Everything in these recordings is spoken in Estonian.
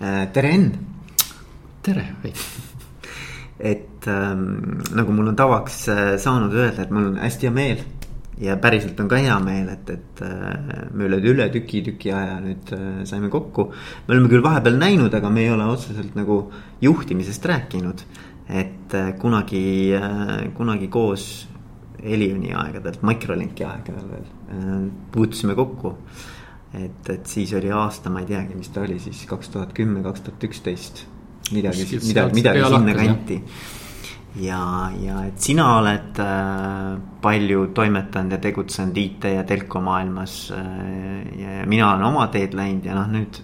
tere, Enn. tere, Veit. et ähm, nagu mul on tavaks äh, saanud öelda, et mul on hästi hea meel ja päriselt on ka hea meel, et, et äh, me üle, üle tüki, tüki aja nüüd äh, saime kokku. me oleme küll vahepeal näinud, aga me ei ole otseselt nagu juhtimisest rääkinud. et äh, kunagi äh,, kunagi koos Elioni aegadelt, Microlinki aegadel veel äh, puutusime kokku. Et, et siis oli aasta, ma ei teagi, mis ta oli siis kaks tuhat kümme, kaks tuhat üksteist. midagi, midagi, midagi sinnakanti ja, ja et sina oled äh, palju toimetanud ja tegutsenud IT ja telko maailmas äh,. ja mina olen oma teed läinud ja noh, nüüd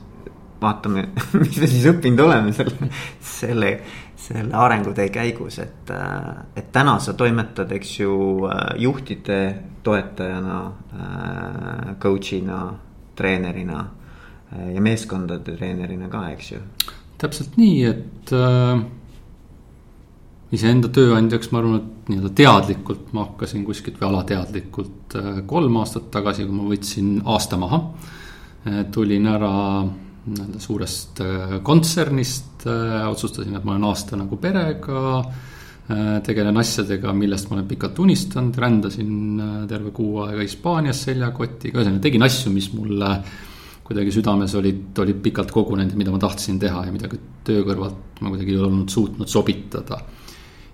vaatame, mis me siis õppinud oleme selle, selle, selle arengutee käigus, et äh,. et täna sa toimetad, eks ju äh, juhtide toetajana äh,, coach'ina, treenerina äh, ja meeskondade treenerina ka, eks ju. täpselt nii, et äh iseenda tööandjaks, ma arvan, et nii-öelda teadlikult ma hakkasin kuskilt või alateadlikult äh, kolm aastat tagasi, kui ma võtsin aasta maha. Äh, tulin ära nii-öelda suurest äh, kontsernist, otsustasin, et ma olen aasta nagu perega. Tegelen asjadega, millest ma olen pikalt unistanud, rändasin terve kuu aega Hispaanias seljakotiga, ühesõnaga tegin asju, mis mulle kuidagi südames olid, olid pikalt kogunenud ja mida ma tahtsin teha ja mida töö kõrvalt ma kuidagi ei olnud suutnud sobitada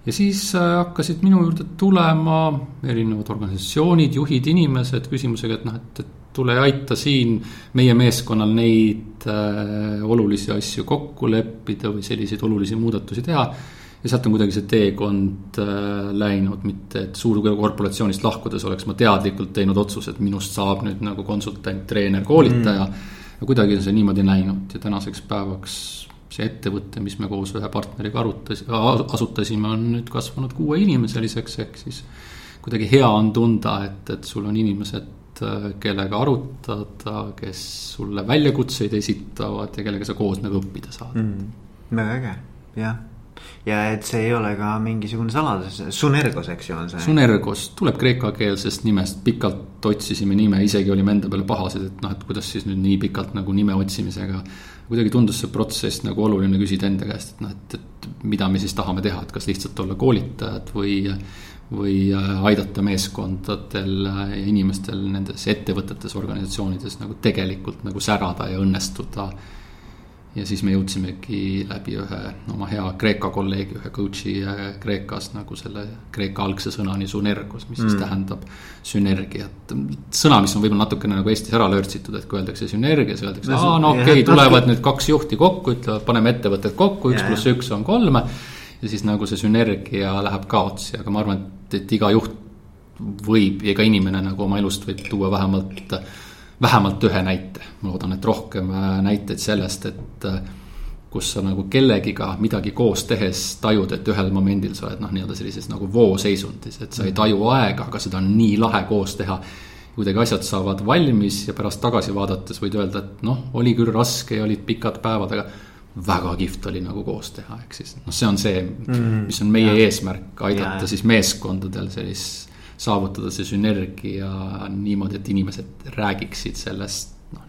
ja siis äh, hakkasid minu juurde tulema erinevad organisatsioonid, juhid, inimesed küsimusega, et noh, et, et tule aita siin meie meeskonnal neid äh, olulisi asju kokku leppida või selliseid olulisi muudatusi teha. Ja sealt on kuidagi see teekond äh, läinud, mitte et suurkorporatsioonist lahkudes oleks ma teadlikult teinud otsuse, et minust saab nüüd nagu konsultant, treener, koolitaja. Mm.. ja kuidagi on see niimoodi läinud. Ja tänaseks päevaks see ettevõte, mis me koos ühe partneriga arutas, asutasime, on nüüd kasvanud kuueinimesaliseks, ehk siis kuidagi hea on tunda, et, et sul on inimesed, kellega arutada, kes sulle väljakutseid esitavad ja kellega sa koos nagu õppida saad. Mm,. väga äge, jah ja et see ei ole ka mingisugune saladus, Sunergos, eks ju, on see. Sunergos tuleb kreekakeelsest nimest, pikalt otsisime nime, isegi olime enda peale pahased, et noh, et kuidas siis nüüd nii pikalt nagu nime otsimisega kuidagi tundus see protsess nagu oluline küsida enda käest, et noh, et, et mida me siis tahame teha, et kas lihtsalt olla koolitajad või. või aidata meeskondadel ja inimestel nendes ettevõtetes, organisatsioonides nagu tegelikult nagu särada ja õnnestuda ja siis me jõudsimegi läbi ühe oma hea Kreeka kolleegi, ühe coach'i äh, Kreekas nagu selle Kreeka algse sõnani sünergos, mis mm. siis tähendab sünergiat. sõna, mis on võib-olla natukene nagu Eestis ära lörtsitud, et kui öeldakse sünergia, siis öeldakse, aa no okei okay,, tulevad nüüd kaks juhti kokku, ütlevad, paneme ettevõtted kokku, üks pluss üks on kolm. ja siis nagu see sünergia läheb kaotsi, aga ma arvan, et, et iga juht võib ja iga inimene nagu oma elust võib tuua vähemalt vähemalt ühe näite, ma loodan, et rohkem äh, näiteid sellest, et äh, kus sa nagu kellegiga midagi koos tehes tajud, et ühel momendil sa oled noh, nii-öelda sellises nagu vooseisundis, et sa ei taju aega, aga seda on nii lahe koos teha. kuidagi asjad saavad valmis ja pärast tagasi vaadates võid öelda, et noh, oli küll raske ja olid pikad päevad, aga väga kihvt oli nagu koos teha, ehk siis noh, see on see, mm. mis on meie ja. eesmärk, aidata ja. siis meeskondadel sellist saavutada see sünergia niimoodi, et inimesed räägiksid sellest noh,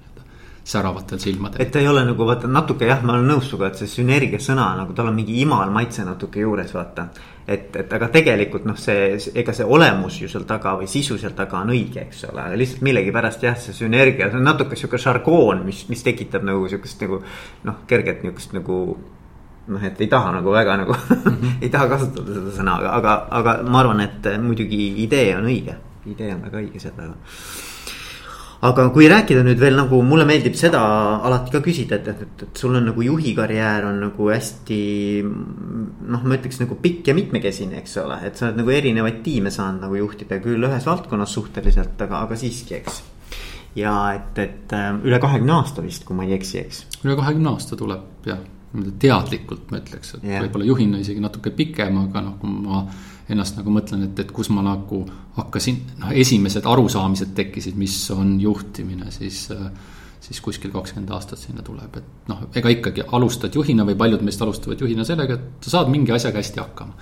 säravatel silmadel. et ta ei ole nagu vaata natuke jah, ma olen nõus sinuga, et see sünergia sõna nagu tal on mingi imal maitse natuke juures, vaata. et, et aga tegelikult noh, see, ega see olemus ju seal taga või sisu seal taga on õige, eks ole, aga lihtsalt millegipärast jah, see sünergia, see on natuke sihuke žargoon, mis, mis tekitab nagu sihukest nagu noh, kerget nihukest nagu noh, et ei taha nagu väga nagu -hmm. ei taha kasutada seda sõna, aga, aga, aga ma arvan, et muidugi idee on õige, idee on väga õige taga aga kui rääkida nüüd veel nagu mulle meeldib seda alati ka küsida, et, et, et, et sul on nagu juhi karjäär on nagu hästi. noh, ma ütleks nagu pikk ja mitmekesine, eks ole, et sa oled nagu erinevaid tiime saanud nagu juhtida küll ühes valdkonnas suhteliselt, aga, aga siiski, eks. ja et, et üle kahekümne aasta vist, kui ma ei eksi, eks. üle kahekümne aasta tuleb jah teadlikult ma ütleks, et yeah. võib-olla juhina isegi natuke pikem, aga noh, kui ma ennast nagu mõtlen, et, et kus ma nagu hakkasin, noh, esimesed arusaamised tekkisid, mis on juhtimine, siis siis kuskil kakskümmend aastat sinna tuleb, et noh, ega ikkagi alustad juhina või paljud meist alustavad juhina sellega, et sa saad mingi asjaga hästi hakkama.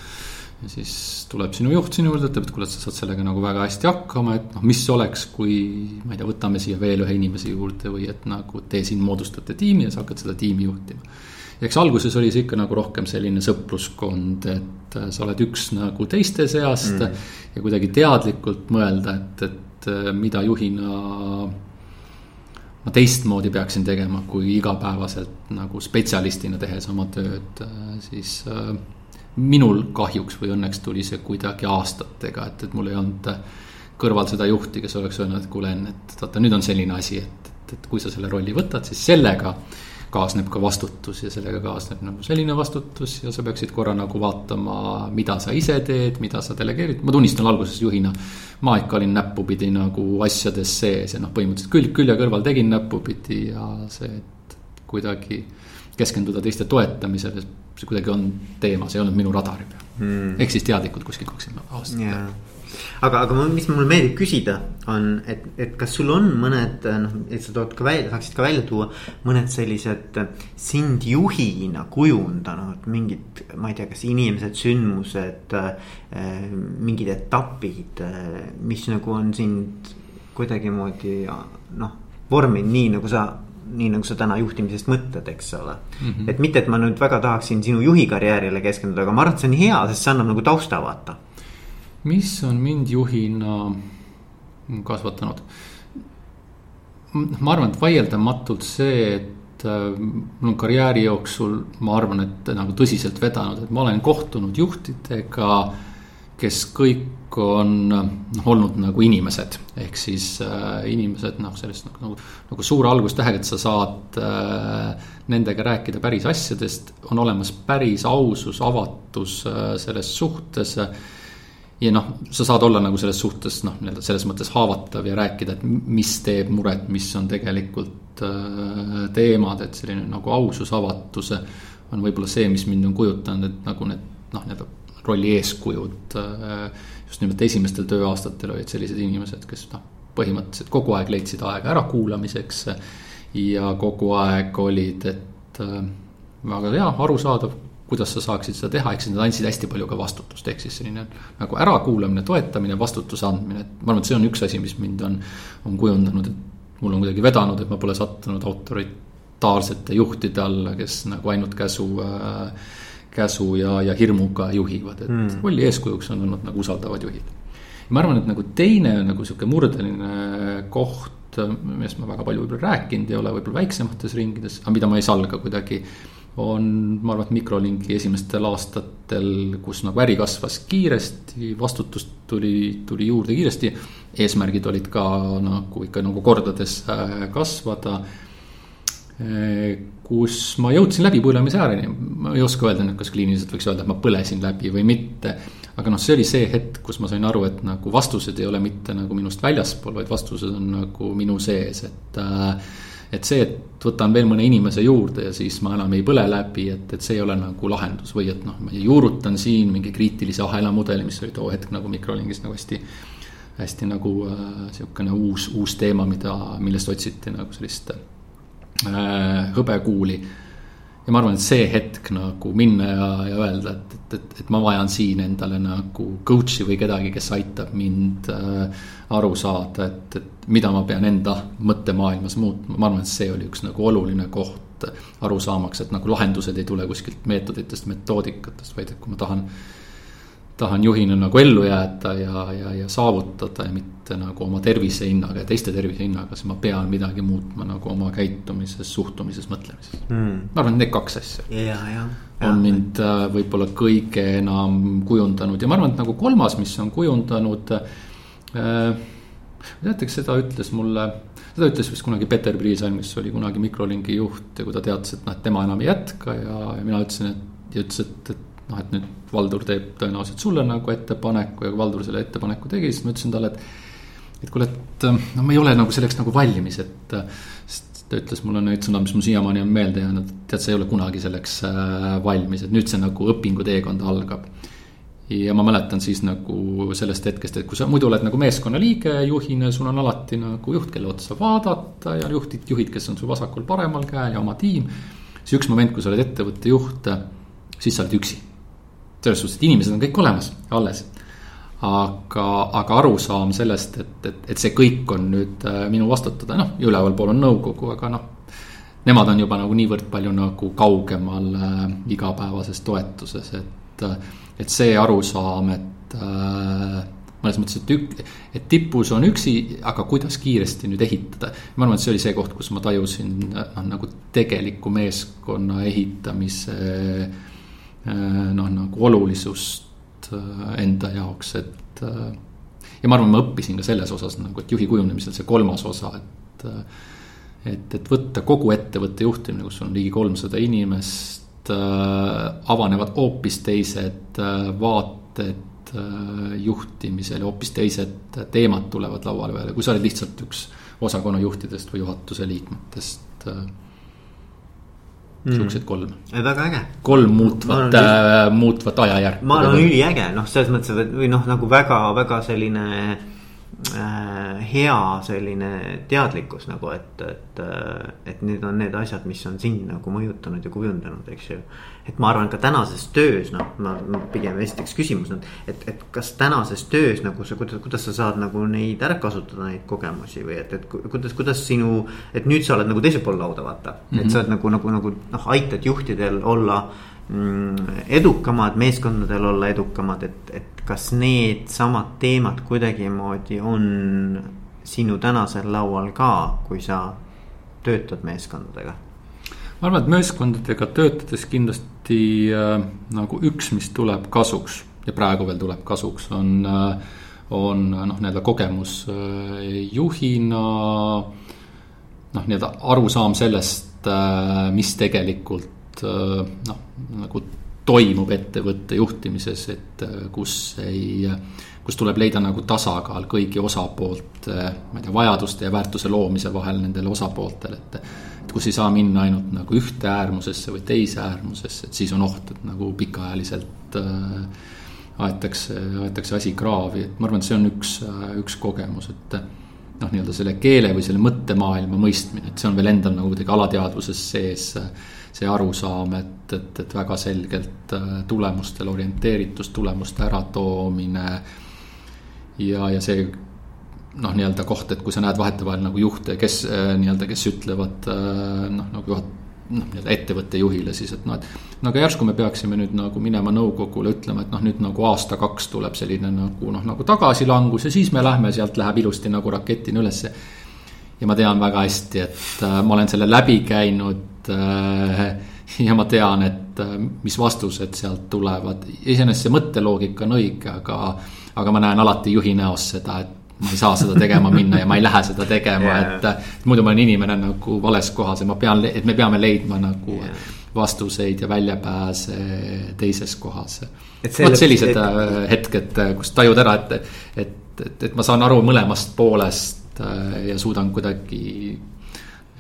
ja siis tuleb sinu juht sinu juurde, ütleb, et kuule, sa saad sellega nagu väga hästi hakkama, et noh, mis oleks, kui ma ei tea, võtame siia veel ühe inimese juurde või et nagu te siin moodustate tiimi ja sa hakkad seda tiimi juhtima. Eks alguses oli see ikka nagu rohkem selline sõpruskond, et äh, sa oled üks nagu teiste seast mm. ja kuidagi teadlikult mõelda, et, et äh, mida juhina ma teistmoodi peaksin tegema, kui igapäevaselt nagu spetsialistina tehes oma tööd, äh, siis minul kahjuks või õnneks tuli see kuidagi aastatega, et, et mul ei olnud kõrval seda juhti, kes oleks öelnud, et kuule, Enn, et vaata, nüüd on selline asi, et, et, et kui sa selle rolli võtad, siis sellega kaasneb ka vastutus ja sellega kaasneb nagu selline vastutus ja sa peaksid korra nagu vaatama, mida sa ise teed, mida sa delegeerid, ma tunnistan alguses juhina. ma ikka olin näppupidi nagu asjades sees ja noh, põhimõtteliselt külg külje kõrval tegin näppupidi ja see, et kuidagi keskenduda teiste toetamisele see kuidagi on teema, see ei olnud minu radari peal hmm.. ehk siis teadlikult kuskil kakskümmend aastat. Yeah.. Aga, aga mis mulle meeldib küsida, on, et, et kas sul on mõned noh, et sa tood ka välja, saaksid ka välja tuua mõned sellised sind juhina kujundanud mingid, ma ei tea, kas inimesed, sündmused mingid etapid, mis nagu on sind kuidagimoodi noh, vorminud nii, nagu sa nii nagu sa täna juhtimisest mõtled, eks ole mm. -hmm. et mitte, et ma nüüd väga tahaksin sinu juhi karjäärile keskenduda, aga ma arvan, et see on hea, sest see annab nagu tausta vaata. Mis on mind juhina kasvatanud? ma arvan, et vaieldamatult see, et äh, mul on karjääri jooksul, ma arvan, et nagu tõsiselt vedanud, et ma olen kohtunud juhtidega, kes kõik on noh, olnud nagu inimesed, ehk siis äh, inimesed noh, sellest nagu, nagu, nagu suure algustähega, et sa saad äh, nendega rääkida päris asjadest, on olemas päris ausus, avatus äh, selles suhtes ja noh, sa saad olla nagu selles suhtes noh, nii-öelda selles mõttes haavatav ja rääkida, et mis teeb muret, mis on tegelikult äh, teemad, et selline nagu ausus, avatus on võib-olla see, mis mind on kujutanud, et nagu need noh, nii-öelda rolli eeskujud äh, just nimelt esimestel tööaastatel olid sellised inimesed, kes noh, põhimõtteliselt kogu aeg leidsid aega ärakuulamiseks. ja kogu aeg olid, et äh, väga hea, arusaadav, kuidas sa saaksid seda teha, eks nad andsid hästi palju ka vastutust, ehk siis selline nagu ärakuulamine, toetamine, vastutuse andmine, et ma arvan, et see on üks asi, mis mind on, on kujundanud, et mul on kuidagi vedanud, et ma pole sattunud autoritaarsete juhtide alla, kes nagu ainult käsu äh, käsu ja, ja hirmuga juhivad, et mm. rolli eeskujuks on olnud nagu usaldavad juhid. ma arvan, et nagu teine nagu sihuke murdeline koht, millest ma väga palju võib-olla rääkinud ei ole, võib-olla väiksemates ringides, aga mida ma ei salga kuidagi. On, ma arvan, et mikrolingi esimestel aastatel, kus nagu äri kasvas kiiresti, vastutust tuli, tuli juurde kiiresti. eesmärgid olid ka nagu ikka nagu kordades äh, kasvada kus ma jõudsin läbipõlemise ääreni, ma ei oska öelda nüüd, kas kliiniliselt võiks öelda, et ma põlesin läbi või mitte. aga noh, see oli see hetk, kus ma sain aru, et nagu vastused ei ole mitte nagu minust väljaspool, vaid vastused on nagu minu sees, et. Äh, et see, et võtan veel mõne inimese juurde ja siis ma enam ei põle läbi, et, et see ei ole nagu lahendus või et noh, ma juurutan siin mingi kriitilise ahela mudeli, mis oli too hetk nagu mikrolingis nagu hästi hästi nagu äh, sihukene uus, uus teema, mida, millest otsiti nagu sellist Äh, hõbekuuli. Ja ma arvan, et see hetk nagu minna ja, ja öelda, et, et, et, et ma vajan siin endale nagu coach'i või kedagi, kes aitab mind äh, aru saada, et, et mida ma pean enda mõttemaailmas muutma, ma arvan, et see oli üks nagu oluline koht aru saamaks, et nagu lahendused ei tule kuskilt meetoditest, metoodikatest, vaid et kui ma tahan tahan juhina nagu ellu jääda ja, ja, ja saavutada ja mitte nagu oma tervise hinnaga ja teiste tervise hinnaga, siis ma pean midagi muutma nagu oma käitumises, suhtumises, mõtlemises mm.. ma arvan, et need kaks asja. ja, ja. on mind äh, võib-olla kõige enam kujundanud ja ma arvan, et nagu kolmas, mis on kujundanud äh,. teate, seda ütles mulle, seda ütles vist kunagi Peter Priisalm, kes oli kunagi Microlinki juht ja kui ta teatas, et noh, et tema enam ei jätka ja, ja mina ütlesin, et ja ütles, et, et noh, et nüüd Valdur teeb tõenäoliselt sulle nagu ettepaneku ja kui Valdur selle ettepaneku tegi, siis ma ütlesin talle, et. et kuule, et no ma ei ole nagu selleks nagu valmis, et. sest ta ütles mulle neid sõnu, mis mul siiamaani on meelde jäänud, tead, sa ei ole kunagi selleks äh, valmis, et nüüd see nagu õpinguteekond algab ja ma mäletan siis nagu sellest hetkest, et kui sa muidu oled nagu meeskonnaliige juhina, sul on alati nagu juht, kelle otsa vaadata ja juhtid, juhid, kes on su vasakul-paremal käel ja oma tiim. siis üks moment, kui sa oled ettevõtte juht, siis sa oled üksi selles suhtes, et inimesed on kõik olemas, alles. aga, aga arusaam sellest, et, et, et see kõik on nüüd äh, minu vastutada, noh, ülevalpool on nõukogu, aga noh. Nemad on juba nagu niivõrd palju nagu kaugemal äh, igapäevases toetuses, et, et see arusaam, et äh, mõnes mõttes, et ük-, et tipus on üksi, aga kuidas kiiresti nüüd ehitada. ma arvan, et see oli see koht, kus ma tajusin noh, nagu tegeliku meeskonna ehitamise äh, noh, nagu olulisust äh, enda jaoks, et. Äh, ja ma arvan, ma õppisin ka selles osas nagu, et juhi kujundamisel see kolmas osa, et. et, et võtta kogu ettevõtte juhtimine, kus on ligi kolmsada inimest, avanevad hoopis teised vaated Äh, juhtimisel ja hoopis teised teemad tulevad lauale peale, kui sa oled lihtsalt üks osakonna juhtidest või juhatuse liikmetest. Mm. Siuksed kolm. väga äge. kolm muutvat, äh, muutvat ajajärku. ma arvan üliäge, noh, selles mõttes, et või noh, nagu väga, väga selline hea selline teadlikkus nagu, et, et, et need on need asjad, mis on sind nagu mõjutanud ja kujundanud, eks ju et ma arvan, ka tänases töös, noh, ma pigem esiteks küsimus et, et kas tänases töös nagu sa, kuidas, kuidas sa saad nagu neid ära kasutada, neid kogemusi või et, et kuidas, kuidas sinu. et nüüd sa oled nagu teisel pool lauda, vaata mm, -hmm. et sa oled nagu, nagu, nagu noh, aitad juhtidel olla edukamad, meeskondadel olla edukamad, et, et kas needsamad teemad kuidagimoodi on sinu tänasel laual ka, kui sa töötad meeskondadega ma arvan, et meeskondadega töötades kindlasti äh, nagu üks, mis tuleb kasuks ja praegu veel tuleb kasuks, on äh,, on noh, nii-öelda kogemus äh, juhina. noh, nii-öelda arusaam sellest äh,, mis tegelikult noh, nagu toimub ettevõtte juhtimises, et äh, kus ei kus tuleb leida nagu tasakaal kõigi osapoolte, ma ei tea, vajaduste ja väärtuse loomise vahel nendel osapooltel, et et kus ei saa minna ainult nagu ühte äärmusesse või teise äärmusesse, et siis on oht, et nagu pikaajaliselt äh, aetakse, aetakse asi kraavi, et ma arvan, et see on üks, äh, üks kogemus, et noh, nii-öelda selle keele või selle mõttemaailma mõistmine, et see on veel endal nagu kuidagi alateadvuses sees see arusaam, et, et, et väga selgelt äh, tulemustele orienteeritus, tulemuste äratoomine ja, ja see noh, nii-öelda koht, et kui sa näed vahetevahel nagu juhte, kes äh, nii-öelda, kes ütlevad äh, noh, nagu juhat-, noh, nii-öelda ettevõtte juhile siis, et noh, et. no aga järsku me peaksime nüüd nagu minema nõukogule ütlema, et noh, nüüd nagu aasta-kaks tuleb selline nagu noh, nagu tagasilangus ja siis me lähme, sealt läheb ilusti nagu raketina ülesse. ja ma tean väga hästi, et ma olen selle läbi käinud äh, ja ma tean, et äh, mis vastused sealt tulevad, iseenesest see mõtteloogika on õige, aga, aga ma näen alati juhi näos seda, et ma ei saa seda tegema minna ja ma ei lähe seda tegema yeah., et. et muidu ma olen inimene nagu vales kohas ja ma pean, et me peame leidma nagu yeah. vastuseid ja väljapääse teises kohas. vot sellised et... Äh, hetked, kus tajud ära, et, et, et, et ma saan aru mõlemast poolest ja suudan kuidagi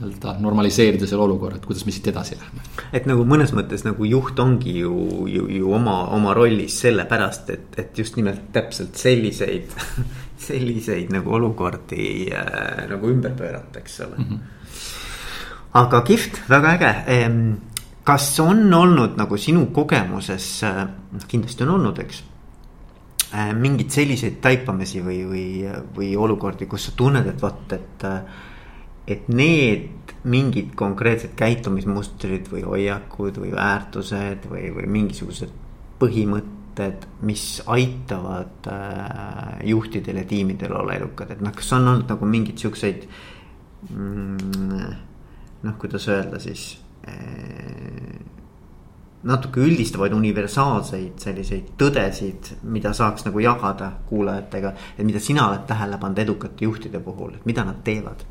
nii-öelda normaliseerida selle olukorra, et kuidas me siit edasi läheme. et nagu mõnes mõttes nagu juht ongi ju, ju, ju oma, oma rollis sellepärast, et, et just nimelt täpselt selliseid selliseid nagu olukordi äh, nagu ümber pöörata, eks ole mm. -hmm. aga kihvt, väga äge ehm,. kas on olnud nagu sinu kogemuses, äh, noh kindlasti on olnud, eks äh,. mingeid selliseid taipamisi või, või, või olukordi, kus sa tunned, et vot, et, äh, et need mingid konkreetsed käitumismustrid või hoiakud või väärtused või, või mingisugused põhimõtted mõtted, mis aitavad äh, juhtidel ja tiimidel olla edukad, et noh, kas on olnud nagu mingeid siukseid mm,. noh, kuidas öelda siis äh, natuke üldistavaid universaalseid selliseid tõdesid, mida saaks nagu jagada kuulajatega. et mida sina oled tähele pannud edukate juhtide puhul, et mida nad teevad?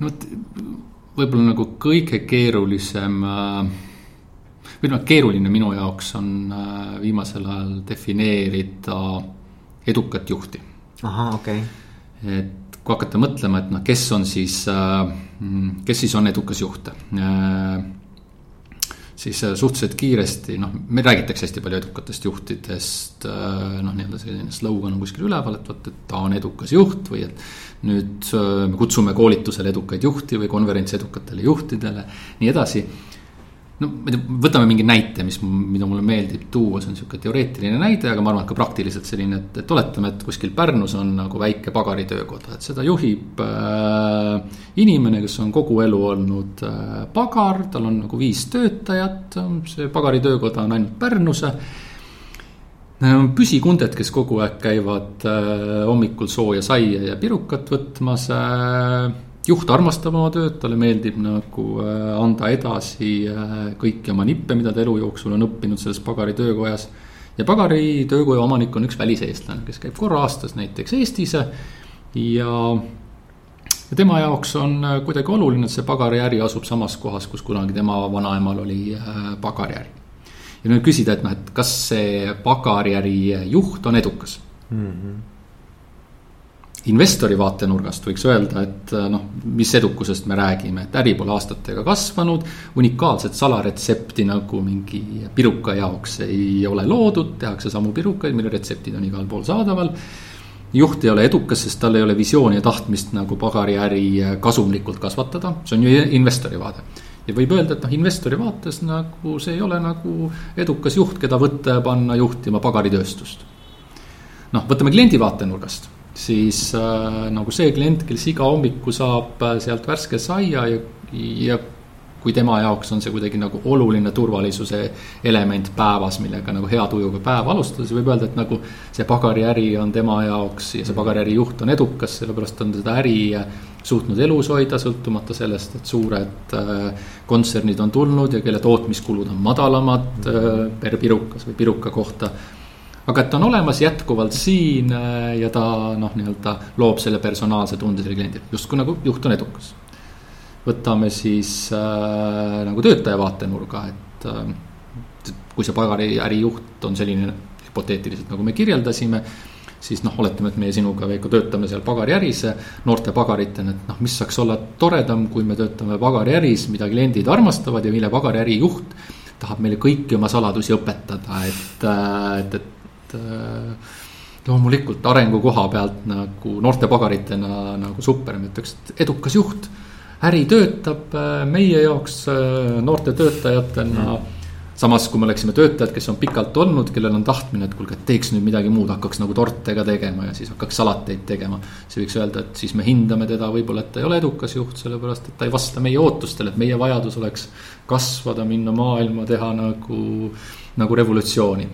No vot, võib-olla nagu kõige keerulisem äh või noh, keeruline minu jaoks on äh, viimasel ajal defineerida edukat juhti. ahah, okei okay.. et kui hakata mõtlema, et noh, kes on siis, äh, kes siis on edukas juht siis suhteliselt kiiresti, noh, meil räägitakse hästi palju edukatest juhtidest. noh, nii-öelda selline slogan on kuskil üleval, et vot, et ta on edukas juht või et. nüüd me kutsume koolitusele edukaid juhti või konverentsi edukatele juhtidele, nii edasi no ma ei tea, võtame mingi näite, mis, mida mulle meeldib tuua, see on sihuke teoreetiline näide, aga ma arvan, et ka praktiliselt selline, et, et oletame, et kuskil Pärnus on nagu väike pagaritöökoda, et seda juhib äh, inimene, kes on kogu elu olnud äh, pagar, tal on nagu viis töötajat, see pagaritöökoda on ainult Pärnus püsikunded, kes kogu aeg käivad äh, hommikul sooja saia ja pirukat võtmas äh, juht armastab oma tööd, talle meeldib nagu äh, anda edasi äh, kõiki oma nippe, mida ta elu jooksul on õppinud selles pagari töökojas. ja pagari töökoja omanik on üks väliseestlane, kes käib korra aastas näiteks Eestis ja. ja tema jaoks on äh, kuidagi oluline, et see pagariäri asub samas kohas, kus kunagi tema vanaemal oli pagariäri. ja nüüd küsida, et noh, et kas see pagariäri juht on edukas mm. -hmm investori vaatenurgast võiks öelda, et äh, noh, mis edukusest me räägime, et äri pole aastatega kasvanud. unikaalset salaretsepti nagu mingi piruka jaoks ei ole loodud, tehakse samu pirukaid, mille retseptid on igal pool saadaval. juht ei ole edukas, sest tal ei ole visiooni ja tahtmist nagu pagariäri kasumlikult kasvatada, see on ju investori vaade ja võib öelda, et noh, investori vaates nagu see ei ole nagu edukas juht, keda võtta ja panna juhtima pagaritööstust. noh, võtame kliendi vaatenurgast siis äh, nagu see klient, kes iga hommiku saab äh, sealt värske saia ja, ja kui tema jaoks on see kuidagi nagu oluline turvalisuse element päevas, millega nagu hea tujuga päeva alustada, siis võib öelda, et nagu see pagariäri on tema jaoks ja see pagariäri juht on edukas, sellepärast on seda äri suutnud elus hoida, sõltumata sellest, et suured äh, kontsernid on tulnud ja kelle tootmiskulud on madalamad per pirukas või piruka kohta aga et ta on olemas jätkuvalt siin äh, ja ta noh, nii-öelda loob selle personaalse tunde selle kliendile, justkui nagu juht on edukas. võtame siis äh, nagu töötaja vaatenurga, et äh, kui see pagari ärijuht on selline hüpoteetiliselt, nagu me kirjeldasime siis noh, oletame, et meie sinuga, Veiko, töötame seal pagariäris noorte pagaritena, et noh, mis saaks olla toredam, kui me töötame pagariäris, mida kliendid armastavad ja mille pagariäri juht tahab meile kõiki oma saladusi õpetada, et, äh, et, et Äh, loomulikult arengu koha pealt nagu noorte pagaritena nagu super, ma ütleks, et edukas juht. äri töötab äh, meie jaoks äh, noorte töötajatena mm samas, kui me oleksime töötajad, kes on pikalt olnud, kellel on tahtmine, et kuulge, teeks nüüd midagi muud, hakkaks nagu torte ka tegema ja siis hakkaks salateid tegema. siis võiks öelda, et siis me hindame teda, võib-olla, et ta ei ole edukas juht, sellepärast et ta ei vasta meie ootustele, et meie vajadus oleks kasvada, minna maailma, teha nagu, nagu revolutsiooni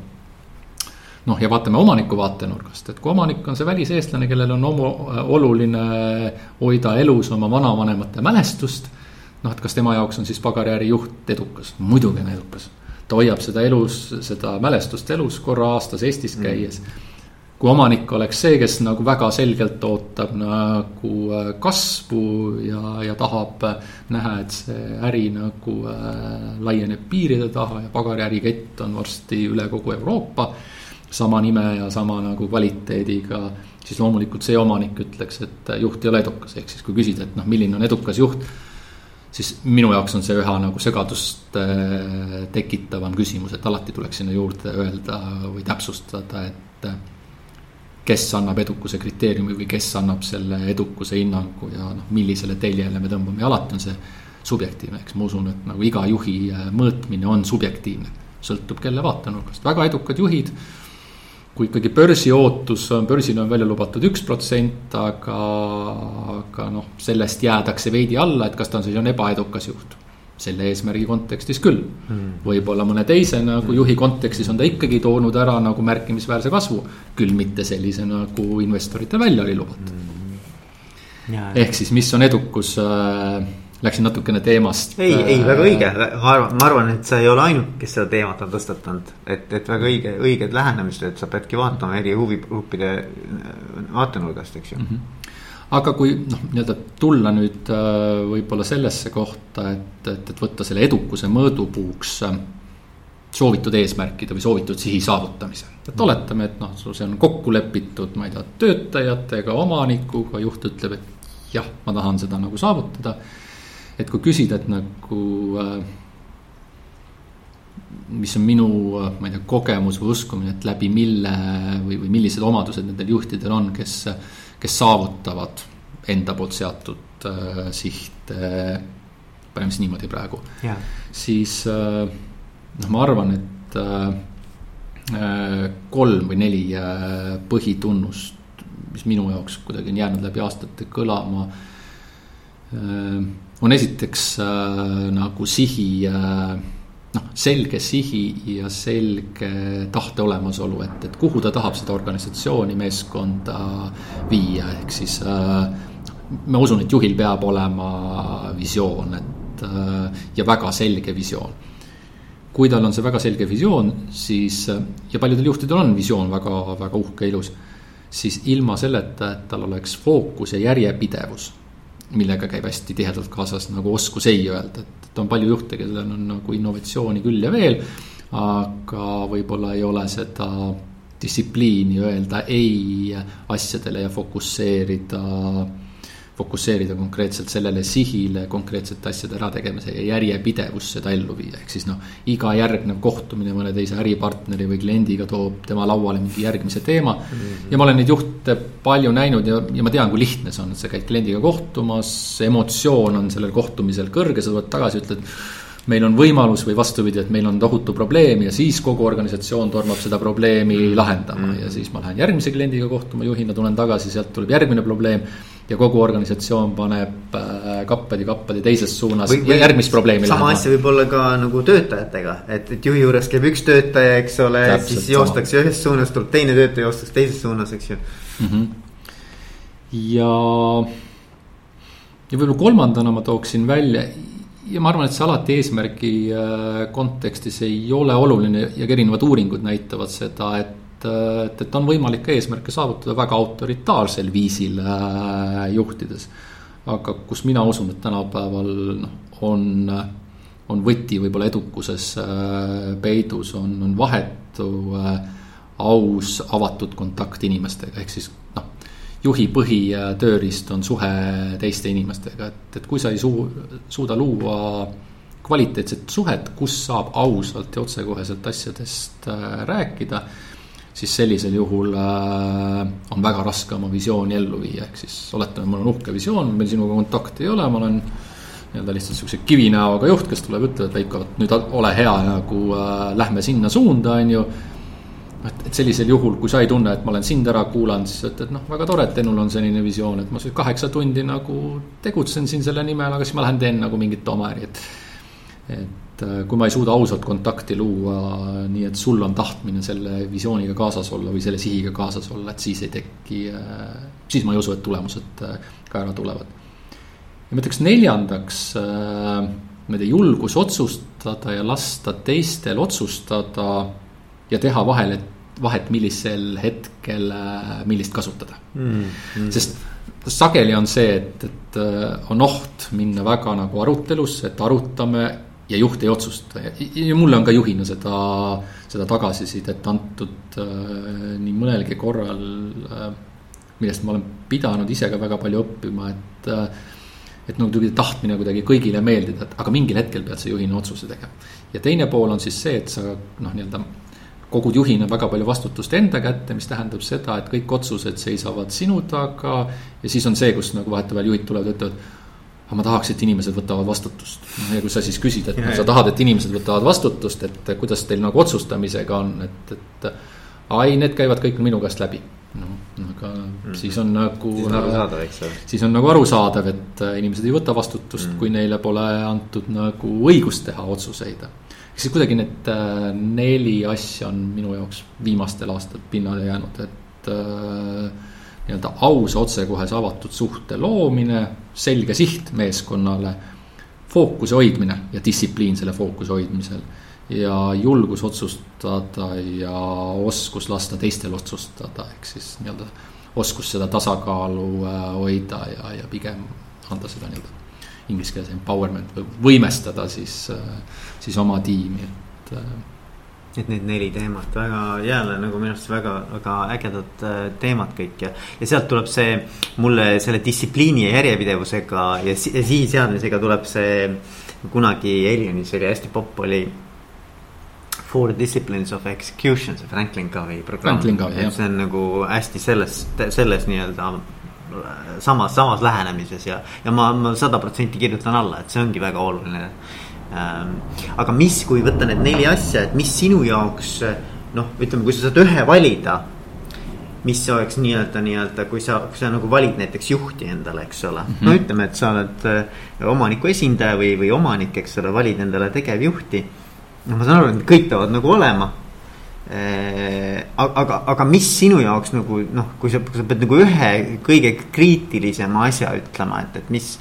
noh, ja vaatame omaniku vaatenurgast, et kui omanik on see väliseestlane, kellel on omo, oluline hoida elus oma vanavanemate mälestust. noh, et kas tema jaoks on siis pagariäri juht edukas, muidugi on edukas. ta hoiab seda elus, seda mälestust elus korra aastas Eestis mm. käies mm kui omanik oleks see, kes nagu väga selgelt ootab nagu äh, kasvu ja, ja tahab näha, et see äri nagu äh, laieneb piiride taha ja pagariärikett on varsti üle kogu Euroopa sama nime ja sama nagu kvaliteediga, siis loomulikult see omanik ütleks, et juht ei ole edukas, ehk siis kui küsida, et noh, milline on edukas juht. siis minu jaoks on see üha nagu segadust äh, tekitavam küsimus, et alati tuleks sinna juurde öelda või täpsustada, et. kes annab edukuse kriteeriumi või kes annab selle edukuse hinnangu ja noh, millisele teljele me tõmbame ja alati on see subjektiivne, eks ma usun, et nagu iga juhi äh, mõõtmine on subjektiivne. sõltub kelle vaatenurgast, väga edukad juhid kui ikkagi börsi ootus on, börsile on välja lubatud üks protsent, aga, aga noh, sellest jäädakse veidi alla, et kas ta on siis on ebaedukas juht. selle eesmärgi kontekstis küll. Mm.. võib-olla mõne teise nagu juhi kontekstis on ta ikkagi toonud ära nagu märkimisväärse kasvu, küll mitte sellise nagu investoritel välja oli lubatud. Mm.. ehk siis, mis on edukus äh, Läksin natukene teemast. ei, ei väga õige, ma arvan, ma arvan, et sa ei ole ainuke, kes seda teemat on tõstatanud. et, et väga õige, õiged lähenemised, et sa peadki vaatama eri huvigruppide vaatenurgast, eks ju mm. -hmm aga kui noh, nii-öelda tulla nüüd äh, võib-olla sellesse kohta, et, et, et võtta selle edukuse mõõdupuuks äh, soovitud eesmärkide või soovitud sihi saavutamise. et mhm. oletame, et noh, see on kokku lepitud, ma ei tea, töötajatega, omanikuga, juht ütleb, et jah, ma tahan seda nagu saavutada et kui küsida, et nagu äh, mis on minu, äh, ma ei tea, kogemus või uskumine, et läbi mille või, või millised omadused nendel juhtidel on, kes, kes saavutavad enda poolt seatud äh, sihte paneme siis niimoodi praegu yeah.. siis äh, noh, ma arvan, et äh, kolm või neli põhitunnust, mis minu jaoks kuidagi on jäänud läbi aastate kõlama. On esiteks nagu sihi noh, selge sihi ja selge tahte olemasolu, et, et kuhu ta tahab seda organisatsiooni, meeskonda viia, ehk siis äh, ma usun, et juhil peab olema visioon, et äh, ja väga selge visioon. kui tal on see väga selge visioon, siis ja paljudel juhtidel on visioon väga, väga uhke, ilus, siis ilma selleta, et tal oleks fookus ja järjepidevus millega käib hästi tihedalt kaasas nagu oskus ei öelda, et, et on palju juhte, kellel on nagu innovatsiooni küll ja veel. aga võib-olla ei ole seda distsipliini öelda ei asjadele ja fokusseerida fokusseerida konkreetselt sellele sihile, konkreetsete asjade ärategemise ja järjepidevus seda ellu viia, ehk siis noh. iga järgnev kohtumine mõne teise äripartneri või kliendiga toob tema lauale mingi järgmise teema mm. -hmm. ja ma olen neid juhte palju näinud ja, ja ma tean, kui lihtne see on, et sa käid kliendiga kohtumas, emotsioon on sellel kohtumisel kõrge, sa tuled tagasi, ütled meil on võimalus või vastupidi, et meil on tohutu probleem ja siis kogu organisatsioon tormab seda probleemi lahendama mm -hmm. ja siis ma lähen järgmise kliendiga kohtuma juhina, tulen tagasi, sealt tuleb järgmine probleem ja kogu organisatsioon paneb äh, kappadi kappadi teises suunas või, või järgmist probleemi sama lahendama. asja võib olla ka nagu töötajatega, et, et juhi juures käib üks töötaja, eks ole, siis joostakse ühes suunas, tuleb teine töötaja, joostakse teises suunas, eks ju mm. -hmm. ja, ja võib-olla kolmandana ma tooksin välja ja ma arvan, et see alati eesmärgi äh, kontekstis ei ole oluline ja ka erinevad uuringud näitavad seda, et et, et on võimalik eesmärke saavutada väga autoritaarsel viisil äh, juhtides. aga kus mina usun, et tänapäeval noh, on, on võti võib-olla edukuses äh, peidus, on, on vahetu äh, aus, avatud kontakt inimestega, ehk siis noh juhi põhitööriist on suhe teiste inimestega, et, et kui sa ei suu-, suuda luua kvaliteetset suhet, kus saab ausalt ja otsekoheselt asjadest äh, rääkida siis sellisel juhul äh, on väga raske oma visiooni ellu viia, ehk siis oletame, mul on uhke visioon, meil sinuga kontakti ei ole, ma olen nii-öelda lihtsalt siukse kivinäoga juht, kes tuleb, ütleb, et Veiko, nüüd ole hea nagu äh, lähme sinna suunda, on ju. et, et sellisel juhul, kui sa ei tunne, et ma olen sind ära kuulanud, siis ütled, noh, väga tore, et Enul on selline visioon, et ma kaheksa tundi nagu tegutsen siin selle nimel, aga siis ma lähen teen nagu mingit oma äri, et. et et äh, kui ma ei suuda ausalt kontakti luua, nii et sul on tahtmine selle visiooniga kaasas olla või selle sihiga kaasas olla, et siis ei teki, äh, siis ma ei usu, et tulemused äh, ka ära tulevad. ja ma ütleks neljandaks, ma ei tea, julgus otsustada ja lasta teistel otsustada ja teha vahel, et vahet, millisel hetkel millist kasutada mm,. Mm. sest sageli on see, et, et on oht minna väga nagu arutelusse, et arutame ja juht ei otsusta ja, ja mulle on ka juhina seda, seda tagasisidet antud äh, nii mõnelgi korral äh,. millest ma olen pidanud ise ka väga palju õppima, et äh, et nagu tuli tahtmine kuidagi kõigile meeldida, et aga mingil hetkel pead sa juhina otsuse tegema. ja teine pool on siis see, et sa noh, nii-öelda kogud juhina väga palju vastutust enda kätte, mis tähendab seda, et kõik otsused seisavad sinu taga. ja siis on see, kus nagu vahetevahel juhid tulevad ja ütlevad aga ma tahaks, et inimesed võtavad vastutust. ja kui sa siis küsid, et ja, sa tahad, et inimesed võtavad vastutust, et kuidas teil nagu otsustamisega on, et, et. ai, need käivad kõik minu käest läbi. noh, aga mm. siis on nagu. siis on arusaadav, eks ole. siis on nagu arusaadav, et äh, inimesed ei võta vastutust mm., kui neile pole antud nagu õigust teha otsuseid. ehk siis kuidagi need äh, neli asja on minu jaoks viimastel aastatel pinnale jäänud, et äh, nii-öelda ausa, otsekohese, avatud suhte loomine, selge siht meeskonnale. fookuse hoidmine ja distsipliin selle fookuse hoidmisel. ja julgus otsustada ja oskus lasta teistel otsustada, ehk siis nii-öelda oskus seda tasakaalu äh, hoida ja, ja pigem anda seda nii-öelda inglise keeles empowerment või võimestada siis, äh, siis oma tiimi, et äh, et need neli teemat väga jälle nagu minu arust väga, väga ägedad äh, teemad kõik ja. ja sealt tuleb see mulle selle distsipliini ja järjepidevusega ja, ja sihi seadmisega tuleb see. kunagi Alienis oli hästi popp oli. Four disciplines of execution, see Franklin Covey programm. see on nagu hästi selles, selles nii-öelda samas, samas lähenemises ja, ja ma, ma sada protsenti kirjutan alla, et see ongi väga oluline. Aga mis, kui võtta need neli asja, et mis sinu jaoks noh, ütleme, kui sa saad ühe valida mis oleks nii-öelda, nii-öelda, kui sa, kui sa nagu valid näiteks juhti endale, eks ole mm. -hmm. no ütleme, et sa oled äh, omaniku esindaja või, või omanik, eks ole, valid endale tegevjuhti. no ma saan aru, et kõik peavad nagu olema äh,. aga, aga mis sinu jaoks nagu noh, kui sa, kui sa pead nagu ühe kõige kriitilisema asja ütlema, et, et mis.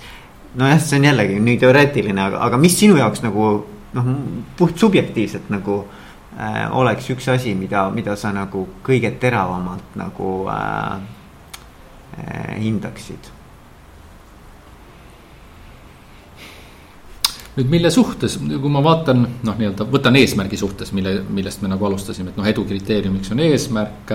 Nojah, see on jällegi nii teoreetiline, aga, aga mis sinu jaoks nagu noh, puht subjektiivselt nagu äh, oleks üks asi, mida, mida sa nagu kõige teravamalt nagu äh, äh, hindaksid? nüüd mille suhtes, kui ma vaatan noh, nii-öelda võtan eesmärgi suhtes, mille, millest me nagu alustasime, et noh, edu kriteeriumiks on eesmärk.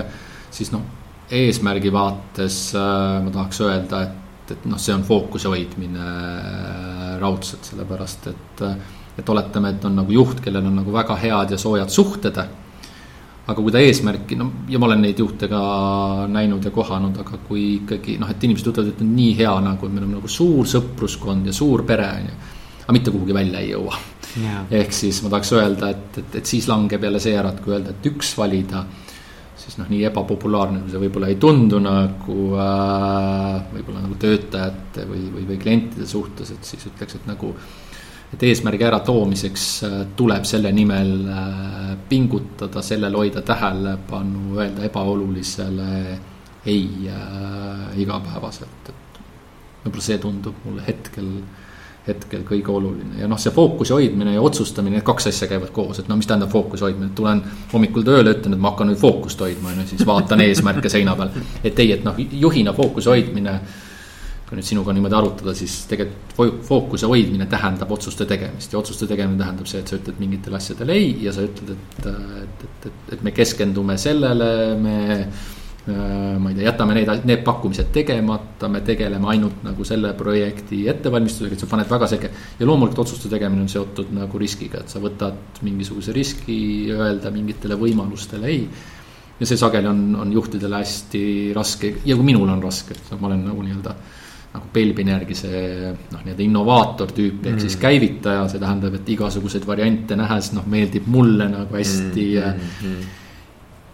siis noh, eesmärgi vaates äh, ma tahaks öelda, et, et noh, see on fookuse hoidmine äh, raudselt, sellepärast et äh, et oletame, et on nagu juht, kellel on nagu väga head ja soojad suhted. aga kui ta eesmärki, no ja ma olen neid juhte ka näinud ja kohanud, aga kui ikkagi noh, et inimesed ütlevad, et on nii hea nagu, et meil on nagu suur sõpruskond ja suur pere on ju. aga mitte kuhugi välja ei jõua yeah.. ehk siis ma tahaks öelda, et, et, et siis langeb jälle see ära, et kui öelda, et üks valida siis noh, nii ebapopulaarne kui see võib-olla ei tundu nagu äh, võib-olla nagu töötajate või, või, või klientide suhtes, et siis ütleks, et nagu et eesmärgi äratoomiseks äh, tuleb selle nimel äh, pingutada, sellele hoida tähelepanu, öelda ebaolulisele ei äh, igapäevaselt, et võib-olla see tundub mulle hetkel, hetkel kõige oluline. Ja noh, see fookuse hoidmine ja otsustamine, need kaks asja käivad koos, et no mis tähendab fookuse hoidmine, tulen hommikul tööle, ütlen, et ma hakkan nüüd fookust hoidma, on ju, siis vaatan eesmärke seina peal. et ei, et noh, juhina fookuse hoidmine kui nüüd sinuga niimoodi arutada, siis tegelikult fookuse hoidmine tähendab otsuste tegemist. Ja otsuste tegemine tähendab see, et sa ütled mingitele asjadele ei ja sa ütled, et, et, et, et, et me keskendume sellele, me ma ei tea, jätame need, need pakkumised tegemata, me tegeleme ainult nagu selle projekti ettevalmistusega, et sa paned väga selge. ja loomulikult otsuste tegemine on seotud nagu riskiga, et sa võtad mingisuguse riski, öelda mingitele võimalustele ei. ja see sageli on, on juhtidele hästi raske ja kui minul on raske, et ma olen nagu nii-öelda nagu Belbini järgi see noh, nii-öelda innovaator tüüp ehk mm. siis käivitaja, see tähendab, et igasuguseid variante nähes noh, meeldib mulle nagu hästi mm. -hmm.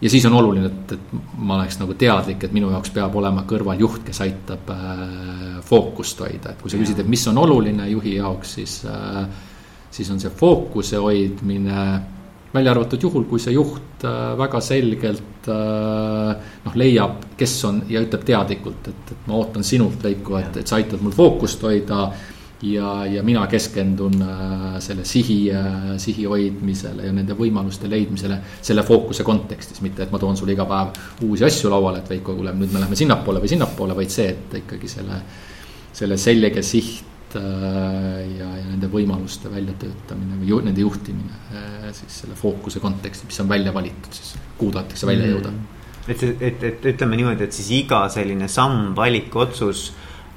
Ja siis on oluline, et, et ma oleks nagu teadlik, et minu jaoks peab olema kõrval juht, kes aitab äh, fookust hoida, et kui sa küsid, et mis on oluline juhi jaoks, siis äh,. siis on see fookuse hoidmine välja arvatud juhul, kui see juht äh, väga selgelt äh, noh, leiab, kes on ja ütleb teadlikult, et, et ma ootan sinult, Veiko, et, et sa aitad mul fookust hoida. Ja, ja mina keskendun äh, selle sihi, sihi hoidmisele ja nende võimaluste leidmisele selle fookuse kontekstis, mitte et ma toon sulle iga päev uusi asju lauale, et Veiko, kuule, nüüd me läheme sinnapoole või sinnapoole, vaid see, et ikkagi selle, selle selge siht Äh, ja, ja nende võimaluste väljatöötamine või ju, nende juhtimine äh, siis selle fookuse kontekstis, mis on välja valitud, siis kuhu tahetakse välja jõuda. Mm.. et, et, et ütleme niimoodi, et siis iga selline samm, valik, otsus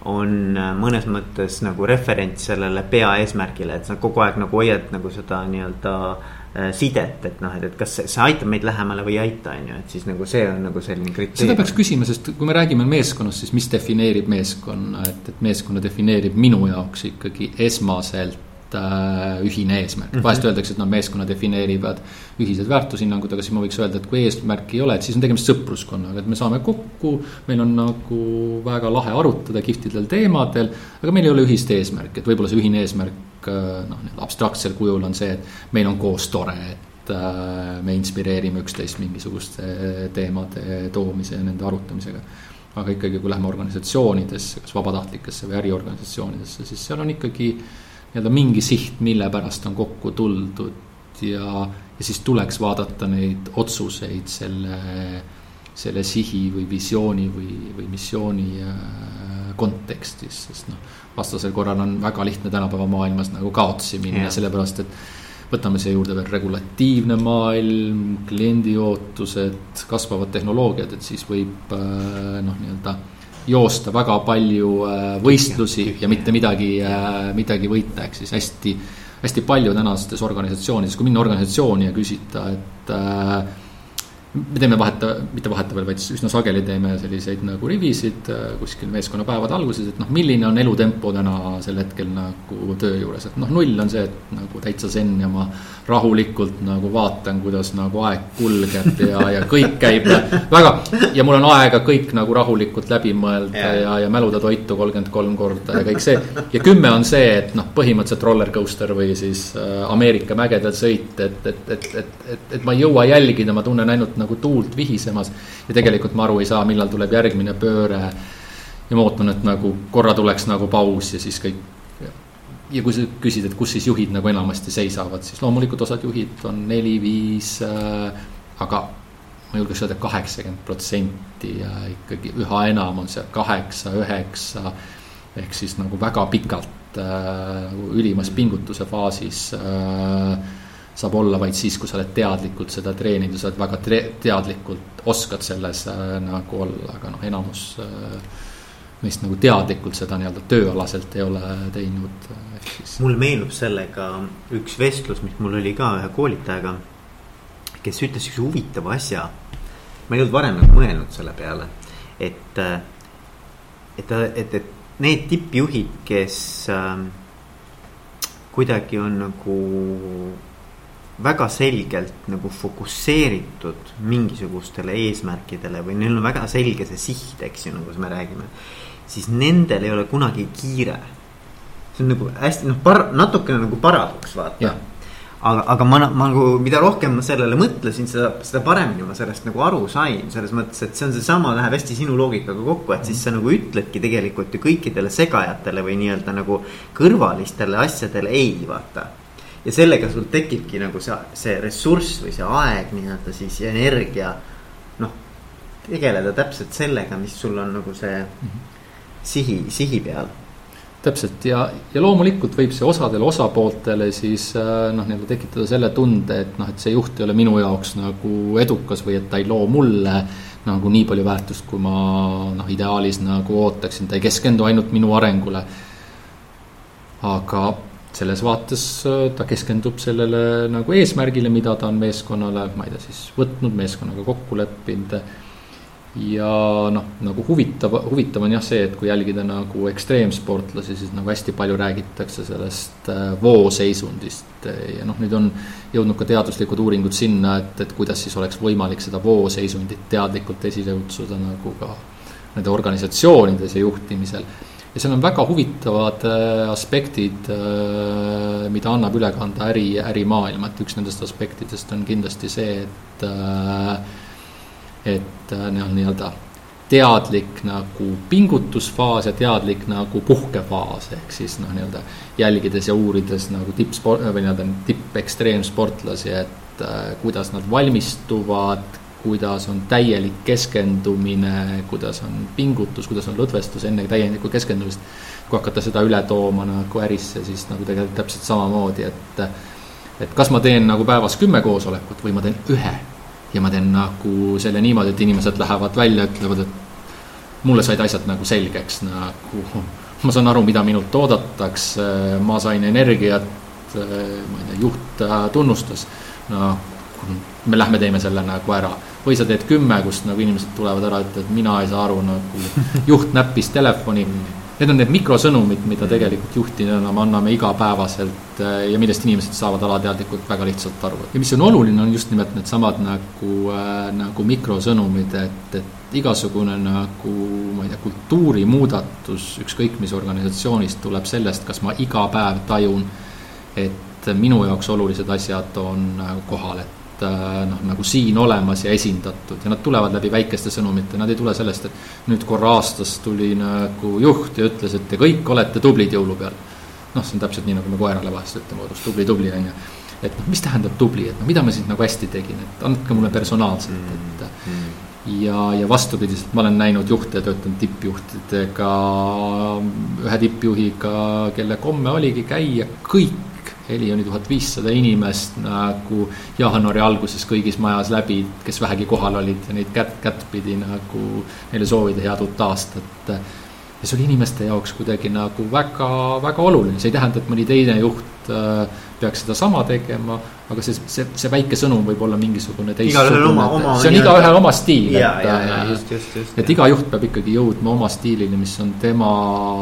on äh, mõnes mõttes nagu referents sellele peaeesmärgile, et sa kogu aeg nagu hoiad nagu seda nii-öelda äh, sidet, et noh, et, et kas see, see aitab meid lähemale või ei aita, on ju, et siis nagu see on nagu selline kriteerium. seda peaks küsima, sest kui me räägime meeskonnast, siis mis defineerib meeskonna, et, et meeskonna defineerib minu jaoks ikkagi esmaselt ühine eesmärk mm -hmm., vahest öeldakse, et noh, meeskonna defineerivad ühised väärtushinnangud, aga siis ma võiks öelda, et kui eesmärki ei ole, et siis on tegemist sõpruskonnaga, et me saame kokku. meil on nagu väga lahe arutada kihvtidel teemadel, aga meil ei ole ühist eesmärki, et võib-olla see ühine eesmärk äh, noh, abstraktsel kujul on see, et meil on koos tore, et äh, me inspireerime üksteist mingisuguste teemade toomise ja nende arutamisega aga ikkagi, kui läheme organisatsioonidesse, kas vabatahtlikesse või äriorganisatsioonidesse, siis seal on ikkagi nii-öelda mingi siht, mille pärast on kokku tuldud ja, ja siis tuleks vaadata neid otsuseid selle, selle sihi või visiooni või, või missiooni äh, kontekstis, sest noh, vastasel korral on väga lihtne tänapäeva maailmas nagu kaotsi minna, sellepärast et võtame siia juurde veel regulatiivne maailm, kliendi ootused, kasvavad tehnoloogiad, et siis võib äh, noh, nii-öelda joosta väga palju äh, võistlusi ja mitte midagi, äh, midagi võita, ehk siis hästi, hästi palju tänastes organisatsioonides, kui minna organisatsiooni ja küsida, et äh, me teeme vaheta, mitte vahetevahel, vaid üsna sageli teeme selliseid nagu rivisid äh, kuskil meeskonnapäevade alguses, et noh, milline on elutempo täna sel hetkel nagu töö juures, et noh, null on see, et nagu täitsa zen ja ma rahulikult nagu vaatan, kuidas nagu aeg kulgeb ja, ja kõik käib väga. ja mul on aega kõik nagu rahulikult läbi mõelda ja, ja, ja mäluda toitu kolmkümmend kolm korda ja kõik see. ja kümme on see, et noh, põhimõtteliselt roller coaster või siis äh, Ameerika mägedel sõit, et, et, et, et, et, et ma ei jõua jälgida, ma tunnen ainult nagu tuult vihisemas. ja tegelikult ma aru ei saa, millal tuleb järgmine pööre. ja ma ootan, et nagu korra tuleks nagu paus ja siis kõik. ja kui sa küsid, et kus siis juhid nagu enamasti seisavad, siis loomulikult osad juhid on neli-viis äh,, aga ma julgeks öelda kaheksakümmend protsenti ja ikkagi üha enam on see kaheksa, üheksa. ehk siis nagu väga pikalt äh, ülimas pingutuse faasis äh, saab olla vaid siis, kui sa oled teadlikult seda treeninud ja sa oled väga teadlikult, oskad selles äh, nagu olla, aga noh, enamus äh, meist nagu teadlikult seda nii-öelda tööalaselt ei ole teinud, äh, siis. mul meenub sellega üks vestlus, mis mul oli ka ühe koolitajaga, kes ütles üks huvitava asja. ma ei olnud varem nagu mõelnud selle peale, et, et, et, et need tippjuhid, kes äh, kuidagi on nagu väga selgelt nagu fokusseeritud mingisugustele eesmärkidele või neil on väga selge see siht, eks ju, nagu me räägime. siis nendel ei ole kunagi kiire. see on nagu hästi noh, par-, natukene nagu paradoks, vaata. aga, aga ma, ma nagu, mida rohkem ma sellele mõtlesin, seda, seda paremini ma sellest nagu aru sain. selles mõttes, et see on seesama, läheb hästi sinu loogikaga kokku, et siis sa nagu ütledki tegelikult ju kõikidele segajatele või nii-öelda nagu kõrvalistele asjadele ei, vaata ja sellega sul tekibki nagu see, see ressurss või see aeg nii-öelda siis ja energia. noh, tegeleda täpselt sellega, mis sul on nagu see mm -hmm. sihi, sihi peal täpselt ja, ja loomulikult võib see osadele osapooltele siis äh, noh, nii-öelda tekitada selle tunde, et noh, et see juht ei ole minu jaoks nagu edukas või et ta ei loo mulle nagu nii palju väärtust, kui ma noh, ideaalis nagu ootaksin, ta ei keskendu ainult minu arengule. aga selles vaates äh, ta keskendub sellele nagu eesmärgile, mida ta on meeskonnale, ma ei tea, siis võtnud, meeskonnaga kokku leppinud. ja noh, nagu huvitav, huvitav on jah see, et kui jälgida nagu ekstreemsportlasi, siis nagu hästi palju räägitakse sellest äh, vooseisundist. ja noh, nüüd on jõudnud ka teaduslikud uuringud sinna, et, et kuidas siis oleks võimalik seda vooseisundit teadlikult esile kutsuda nagu ka nende organisatsioonides ja juhtimisel ja seal on väga huvitavad äh, aspektid, äh, mida annab üle kanda äri, ärimaailma, et üks nendest aspektidest on kindlasti see, et äh, et nii-öelda teadlik nagu pingutusfaas ja teadlik nagu puhkefaas, ehk siis noh, nii-öelda jälgides ja uurides nagu tippsport või nii-öelda tippekstreemsportlasi, et kuidas nad valmistuvad, kuidas on täielik keskendumine, kuidas on pingutus, kuidas on lõdvestus enne täielikku keskendumist. kui hakata seda üle tooma nagu ärisse, siis nagu tegelikult täpselt samamoodi, et, et kas ma teen nagu päevas kümme koosolekut või ma teen ühe. ja ma teen nagu selle niimoodi, et inimesed lähevad välja, ütlevad, et mulle said asjad nagu selgeks nagu. ma saan aru, mida minult oodatakse, ma sain energiat, ma ei tea, juht tunnustas, no me lähme teeme selle nagu ära või sa teed kümme, kust nagu inimesed tulevad ära, ütlevad, mina ei saa aru nagu, juht näppis telefoni. Need on need mikrosõnumid, mida tegelikult juhtidena me anname igapäevaselt äh, ja millest inimesed saavad alateadlikult väga lihtsalt aru. ja mis on oluline, on just nimelt needsamad nagu äh,, nagu mikrosõnumid, et, et igasugune nagu ma ei tea, kultuurimuudatus, ükskõik mis organisatsioonist, tuleb sellest, kas ma iga päev tajun, et minu jaoks olulised asjad on nagu kohal, et Äh, noh, nagu siin olemas ja esindatud ja nad tulevad läbi väikeste sõnumite, nad ei tule sellest, et nüüd korra aastas tuli nagu juht ja ütles, et te kõik olete tublid jõulupeal. noh, see on täpselt nii, nagu me koerale vahest ütleme kodus, tubli, tubli on ju. et noh, mis tähendab tubli, et no mida ma siis nagu hästi tegin, et andke mulle personaalselt, et mm. ja, ja vastupidiselt ma olen näinud juhte, töötanud tippjuhtidega, ühe tippjuhiga, kelle komme oligi käia kõik heli oli tuhat viissada inimest nagu jaanuari alguses kõigis majas läbi, kes vähegi kohal olid ja neid kätt, kättpidi nagu neile soovida head uut aastat. ja see oli inimeste jaoks kuidagi nagu väga, väga oluline, see ei tähenda, et mõni teine juht äh, peaks sedasama tegema, aga see, see, see väike sõnum võib olla mingisugune teistsugune. see on igaühel oma stiil, et, äh, et iga juht peab ikkagi jõudma oma stiilini, mis on tema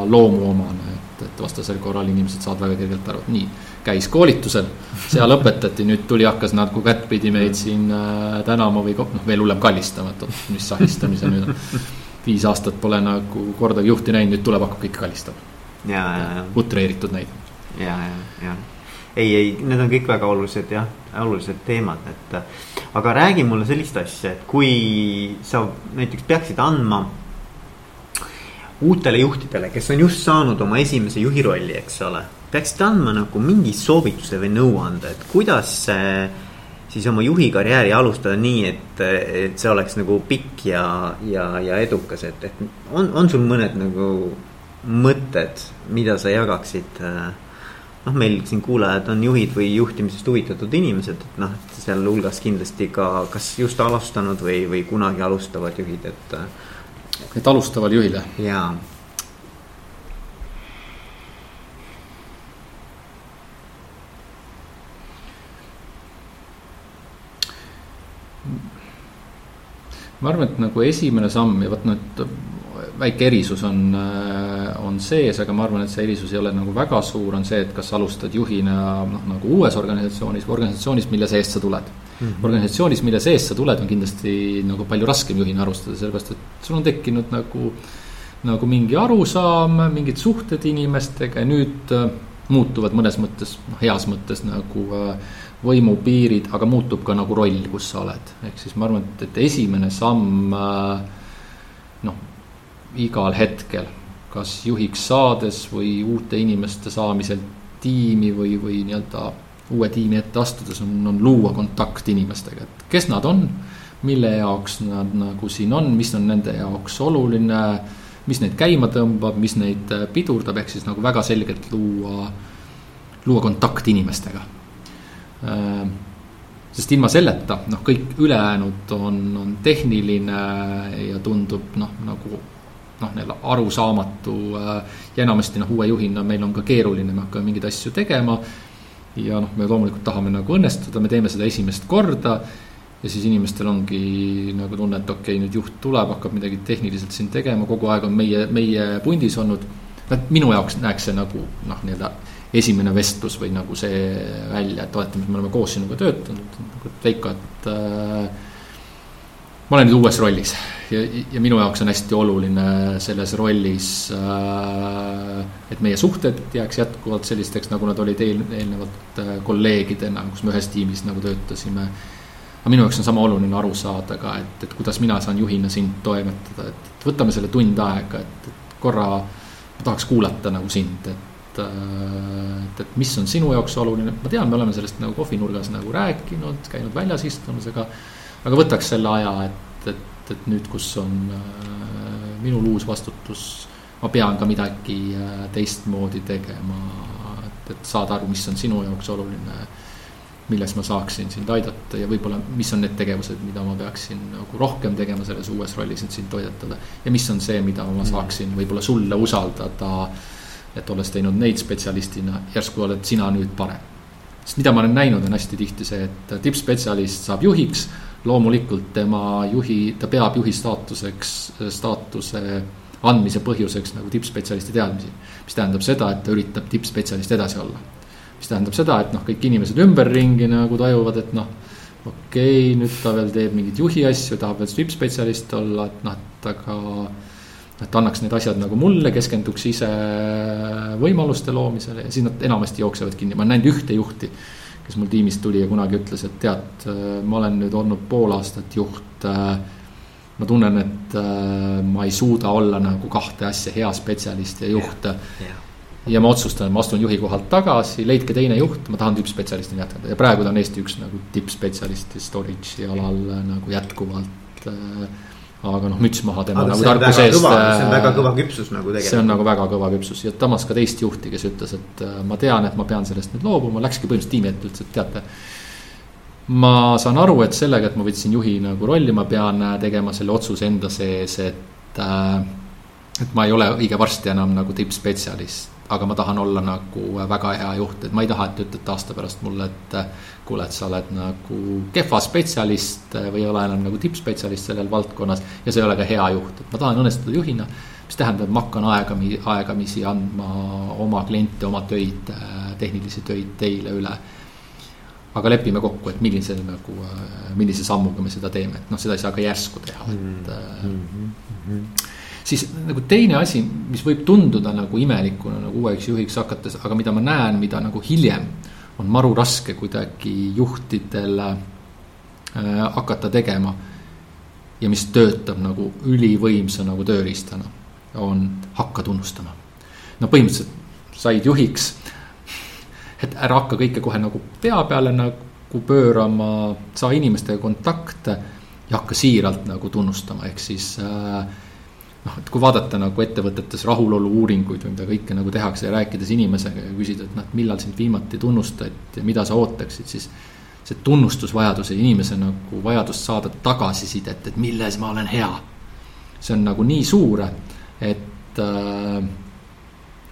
loomuomane, et, et vastasel korral inimesed saavad väga kergelt aru, et nii käis koolitusel, seal õpetati, nüüd tuli, hakkas nagu kättpidi meid siin äh, tänama või noh, veel hullem kallistama, et oot, mis sahistamise nüüd on. viis aastat pole nagu kordagi juhti näinud, nüüd tuleb, hakkab kõike kallistama. ja, ja, ja. utreeritud näide. ja, ja, ja ei, ei, need on kõik väga olulised jah, olulised teemad, et aga räägi mulle sellist asja, et kui sa näiteks peaksid andma uutele juhtidele, kes on just saanud oma esimese juhi rolli, eks ole peaksite andma nagu mingi soovituse või nõuande, et kuidas siis oma juhi karjääri alustada nii, et, et see oleks nagu pikk ja, ja, ja edukas, et, et on, on sul mõned nagu mõtted, mida sa jagaksid noh, meil siin kuulajad on juhid või juhtimisest huvitatud inimesed, et noh, sealhulgas kindlasti ka kas just alustanud või, või kunagi alustavad juhid, et. et alustavale juhile? jaa ma arvan, et nagu esimene samm ja vot noh, et väike erisus on, äh, on sees, aga ma arvan, et see erisus ei ole nagu väga suur, on see, et kas alustad juhina noh, nagu uues organisatsioonis või organisatsioonis, mille seest sa tuled mm. -hmm. organisatsioonis, mille seest sa tuled, on kindlasti nagu palju raskem juhina alustada, sellepärast et sul on tekkinud nagu, nagu mingi arusaam, mingid suhted inimestega ja nüüd äh, muutuvad mõnes mõttes, noh, heas mõttes nagu äh, võimupiirid, aga muutub ka nagu roll, kus sa oled. ehk siis ma arvan, et, et esimene samm äh, noh, igal hetkel, kas juhiks saades või uute inimeste saamisel tiimi või, või nii-öelda uue tiimi ette astudes on, on luua kontakt inimestega, et kes nad on, mille jaoks nad nagu siin on, mis on nende jaoks oluline, mis neid käima tõmbab, mis neid pidurdab, ehk siis nagu väga selgelt luua, luua kontakt inimestega sest ilma selleta, noh, kõik ülejäänud on, on tehniline ja tundub noh, nagu noh, neile arusaamatu äh, ja enamasti noh, uue juhina meil on ka keeruline, me hakkame mingeid asju tegema. ja noh, me loomulikult tahame nagu õnnestuda, me teeme seda esimest korda. ja siis inimestel ongi nagu tunne, et okei okay,, nüüd juht tuleb, hakkab midagi tehniliselt siin tegema, kogu aeg on meie, meie pundis olnud. Minu jaoks näeks see nagu noh, nii-öelda esimene vestlus või nagu see välja, et oletame, et me oleme koos sinuga töötanud, nagu Veiko, et äh, ma olen nüüd uues rollis ja, ja minu jaoks on hästi oluline selles rollis äh,, et meie suhted jääks jätkuvalt sellisteks, nagu nad olid eel, eelnevalt äh, kolleegidena, kus me ühes tiimis nagu töötasime. aga minu jaoks on sama oluline aru saada ka, et, et kuidas mina saan juhina sind toimetada, et, võtame selle tund aega, et, et korra ma tahaks kuulata nagu sind, et Äh, et, et mis on sinu jaoks oluline, ma tean, me oleme sellest nagu kohvinurgas nagu rääkinud, käinud väljas istumas, aga. aga võtaks selle aja, et, et, et nüüd, kus on äh, minul uus vastutus, ma pean ka midagi äh, teistmoodi tegema. et, et saada aru, mis on sinu jaoks oluline, milles ma saaksin sind aidata ja võib-olla, mis on need tegevused, mida ma peaksin nagu rohkem tegema selles uues rollis, et sind toimetada. ja mis on see, mida ma mm. saaksin võib-olla sulle usaldada et olles teinud neid spetsialistina, järsku oled sina nüüd parem. sest mida ma olen näinud, on hästi tihti see, et tippspetsialist saab juhiks, loomulikult tema juhi, ta peab juhi staatuseks, staatuse andmise põhjuseks nagu tippspetsialisti teadmisi. mis tähendab seda, et ta üritab tippspetsialist edasi olla. Mis tähendab seda, et noh, kõik inimesed ümberringi nagu tajuvad, et noh, okei okay,, nüüd ta veel teeb mingeid juhi asju, tahab veel tippspetsialist olla, et noh, et aga et annaks need asjad nagu mulle, keskenduks ise võimaluste loomisele ja siis nad enamasti jooksevad kinni, ma olen näinud ühte juhti. kes mul tiimist tuli ja kunagi ütles, et tead, ma olen nüüd olnud pool aastat juht. ma tunnen, et ma ei suuda olla nagu kahte asja, hea spetsialist ja juht yeah,. Yeah ja ma otsustan, ma astun juhi kohalt tagasi, leidke teine juht, ma tahan tippspetsialistina jätkata ja praegu ta on Eesti üks nagu tippspetsialist storage'i alal nagu jätkuvalt äh, aga noh, müts maha tema aga nagu tarkuse eest. see on väga kõva küpsus nagu tegelikult. see on nagu väga kõva küpsus ja tamas ka teist juhti, kes ütles, et äh, ma tean, et ma pean sellest nüüd loobuma, läkski põhimõtteliselt tiimi ette, ütles, et teate. ma saan aru, et sellega, et ma võtsin juhi nagu rolli, ma pean äh, tegema selle otsuse enda sees, et äh,. et ma ei ole õige varsti enam nagu tippspetsialist aga ma tahan olla nagu väga hea juht, et ma ei taha, et te ütlete aasta pärast mulle, et kuule, et sa oled nagu kehva spetsialist või ei ole enam nagu tippspetsialist sellel valdkonnas ja sa ei ole ka hea juht, et ma tahan õnnestuda juhina, mis tähendab, ma hakkan aegami, aegamisi andma oma kliente, oma töid, tehnilisi töid teile üle. Aga lepime kokku, et millise nagu, millise sammuga me seda teeme, et noh, seda ei saa ka järsku teha, et mm. -hmm siis nagu teine asi, mis võib tunduda nagu imelikuna nagu uueks juhiks hakates, aga mida ma näen, mida nagu hiljem on maru raske kuidagi juhtidel äh, hakata tegema. ja mis töötab nagu ülivõimsa nagu tööriistana, on hakka tunnustama. no põhimõtteliselt said juhiks, et ära hakka kõike kohe nagu pea peale nagu pöörama, saa inimestega kontakte ja hakka siiralt nagu tunnustama, ehk siis äh, noh, et kui vaadata nagu ettevõtetes rahulolu uuringuid või mida kõike nagu tehakse ja rääkides inimesega ja küsida, et noh, et millal sind viimati tunnustati ja mida sa ootaksid, siis. see tunnustusvajadus ja inimese nagu vajadus saada tagasisidet, et milles ma olen hea. see on nagu nii suur, et äh,,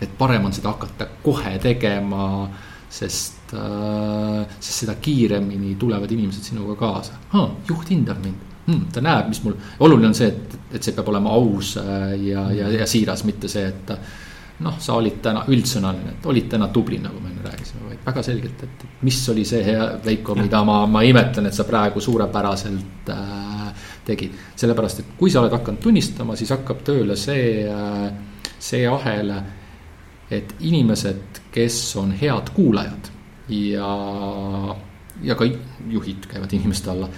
et parem on seda hakata kohe tegema, sest äh,, sest seda kiiremini tulevad inimesed sinuga kaasa. juht hindab mind hmm,, ta näeb, mis mul, oluline on see, et, et see peab olema aus äh, ja, ja, ja siiras, mitte see, et noh, sa olid täna üldsõnaline, et olid täna tubli, nagu me enne rääkisime, vaid väga selgelt, et mis oli see hea, Veiko, mida ma, ma imetlen, et sa praegu suurepäraselt äh, tegid. sellepärast, et kui sa oled hakanud tunnistama, siis hakkab tööle see äh,, see ahel, et inimesed, kes on head kuulajad ja, ja ka juhid käivad inimeste alla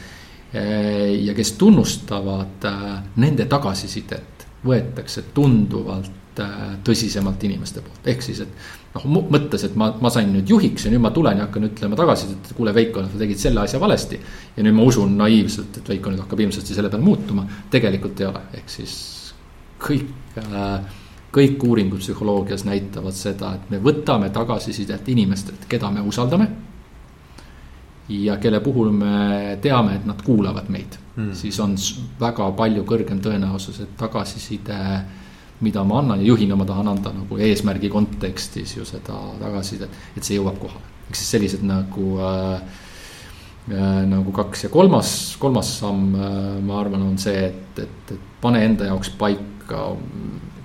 ja kes tunnustavad eh, nende tagasisidet, võetakse tunduvalt eh, tõsisemalt inimeste poolt, ehk siis, et noh, mõttes, et ma, ma sain nüüd juhiks ja nüüd ma tulen ja hakkan ütlema tagasisidet, et kuule, Veiko, sa tegid selle asja valesti. ja nüüd ma usun naiivselt, et Veiko nüüd hakkab ilmselt selle peale muutuma, tegelikult ei ole, ehk siis kõik kõik uuringud psühholoogias näitavad seda, et me võtame tagasisidet inimestelt, keda me usaldame ja kelle puhul me teame, et nad kuulavad meid mm., siis on väga palju kõrgem tõenäosus, et tagasiside, mida ma annan ja juhina ma tahan anda nagu eesmärgi kontekstis ju seda tagasisidet, et see jõuab kohale. ehk siis sellised nagu äh, äh, nagu kaks ja kolmas, kolmas samm äh,, ma arvan, on see, et, et, et pane enda jaoks paika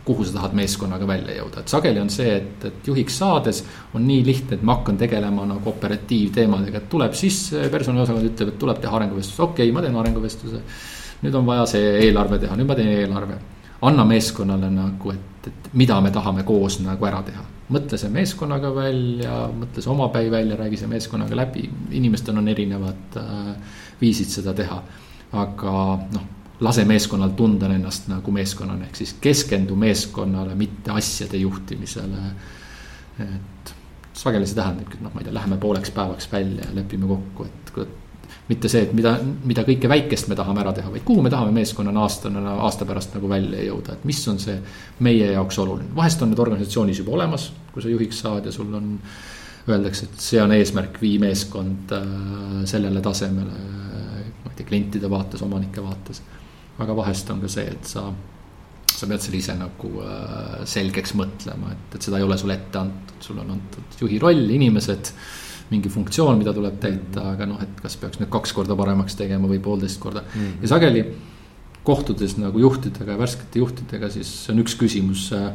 kuhu sa tahad meeskonnaga välja jõuda, et sageli on see, et, et juhiks saades on nii lihtne, et ma hakkan tegelema nagu operatiivteemadega, et tuleb sisse, personaliosakond ütleb, et tuleb teha arenguvestlus, okei okay,, ma teen arenguvestluse. nüüd on vaja see eelarve teha, nüüd ma teen eelarve. anna meeskonnale nagu, et, et mida me tahame koos nagu ära teha. mõtle see meeskonnaga välja, mõtle see omapäi välja, räägi see meeskonnaga läbi, inimestel on erinevad äh, viisid seda teha. aga noh lase meeskonnal tunda ennast nagu meeskonnana, ehk siis keskendu meeskonnale, mitte asjade juhtimisele. et sageli see tähendabki, et noh, ma ei tea, läheme pooleks päevaks välja ja lepime kokku, et mitte see, et mida, mida kõike väikest me tahame ära teha, vaid kuhu me tahame meeskonnana aastana, aasta pärast nagu välja jõuda, et mis on see meie jaoks oluline. vahest on need organisatsioonis juba olemas, kui sa juhiks saad ja sul on, öeldakse, et see on eesmärk, vii meeskond äh, sellele tasemele, ma ei tea, klientide vaates, omanike vaates aga vahest on ka see, et sa, sa pead selle ise nagu äh, selgeks mõtlema, et, et seda ei ole sulle ette antud, sulle on antud juhi roll, inimesed. mingi funktsioon, mida tuleb täita, aga noh, et kas peaks nüüd kaks korda paremaks tegema või poolteist korda mm -hmm. ja sageli kohtudes nagu juhtidega ja värskete juhtidega, siis on üks küsimus äh,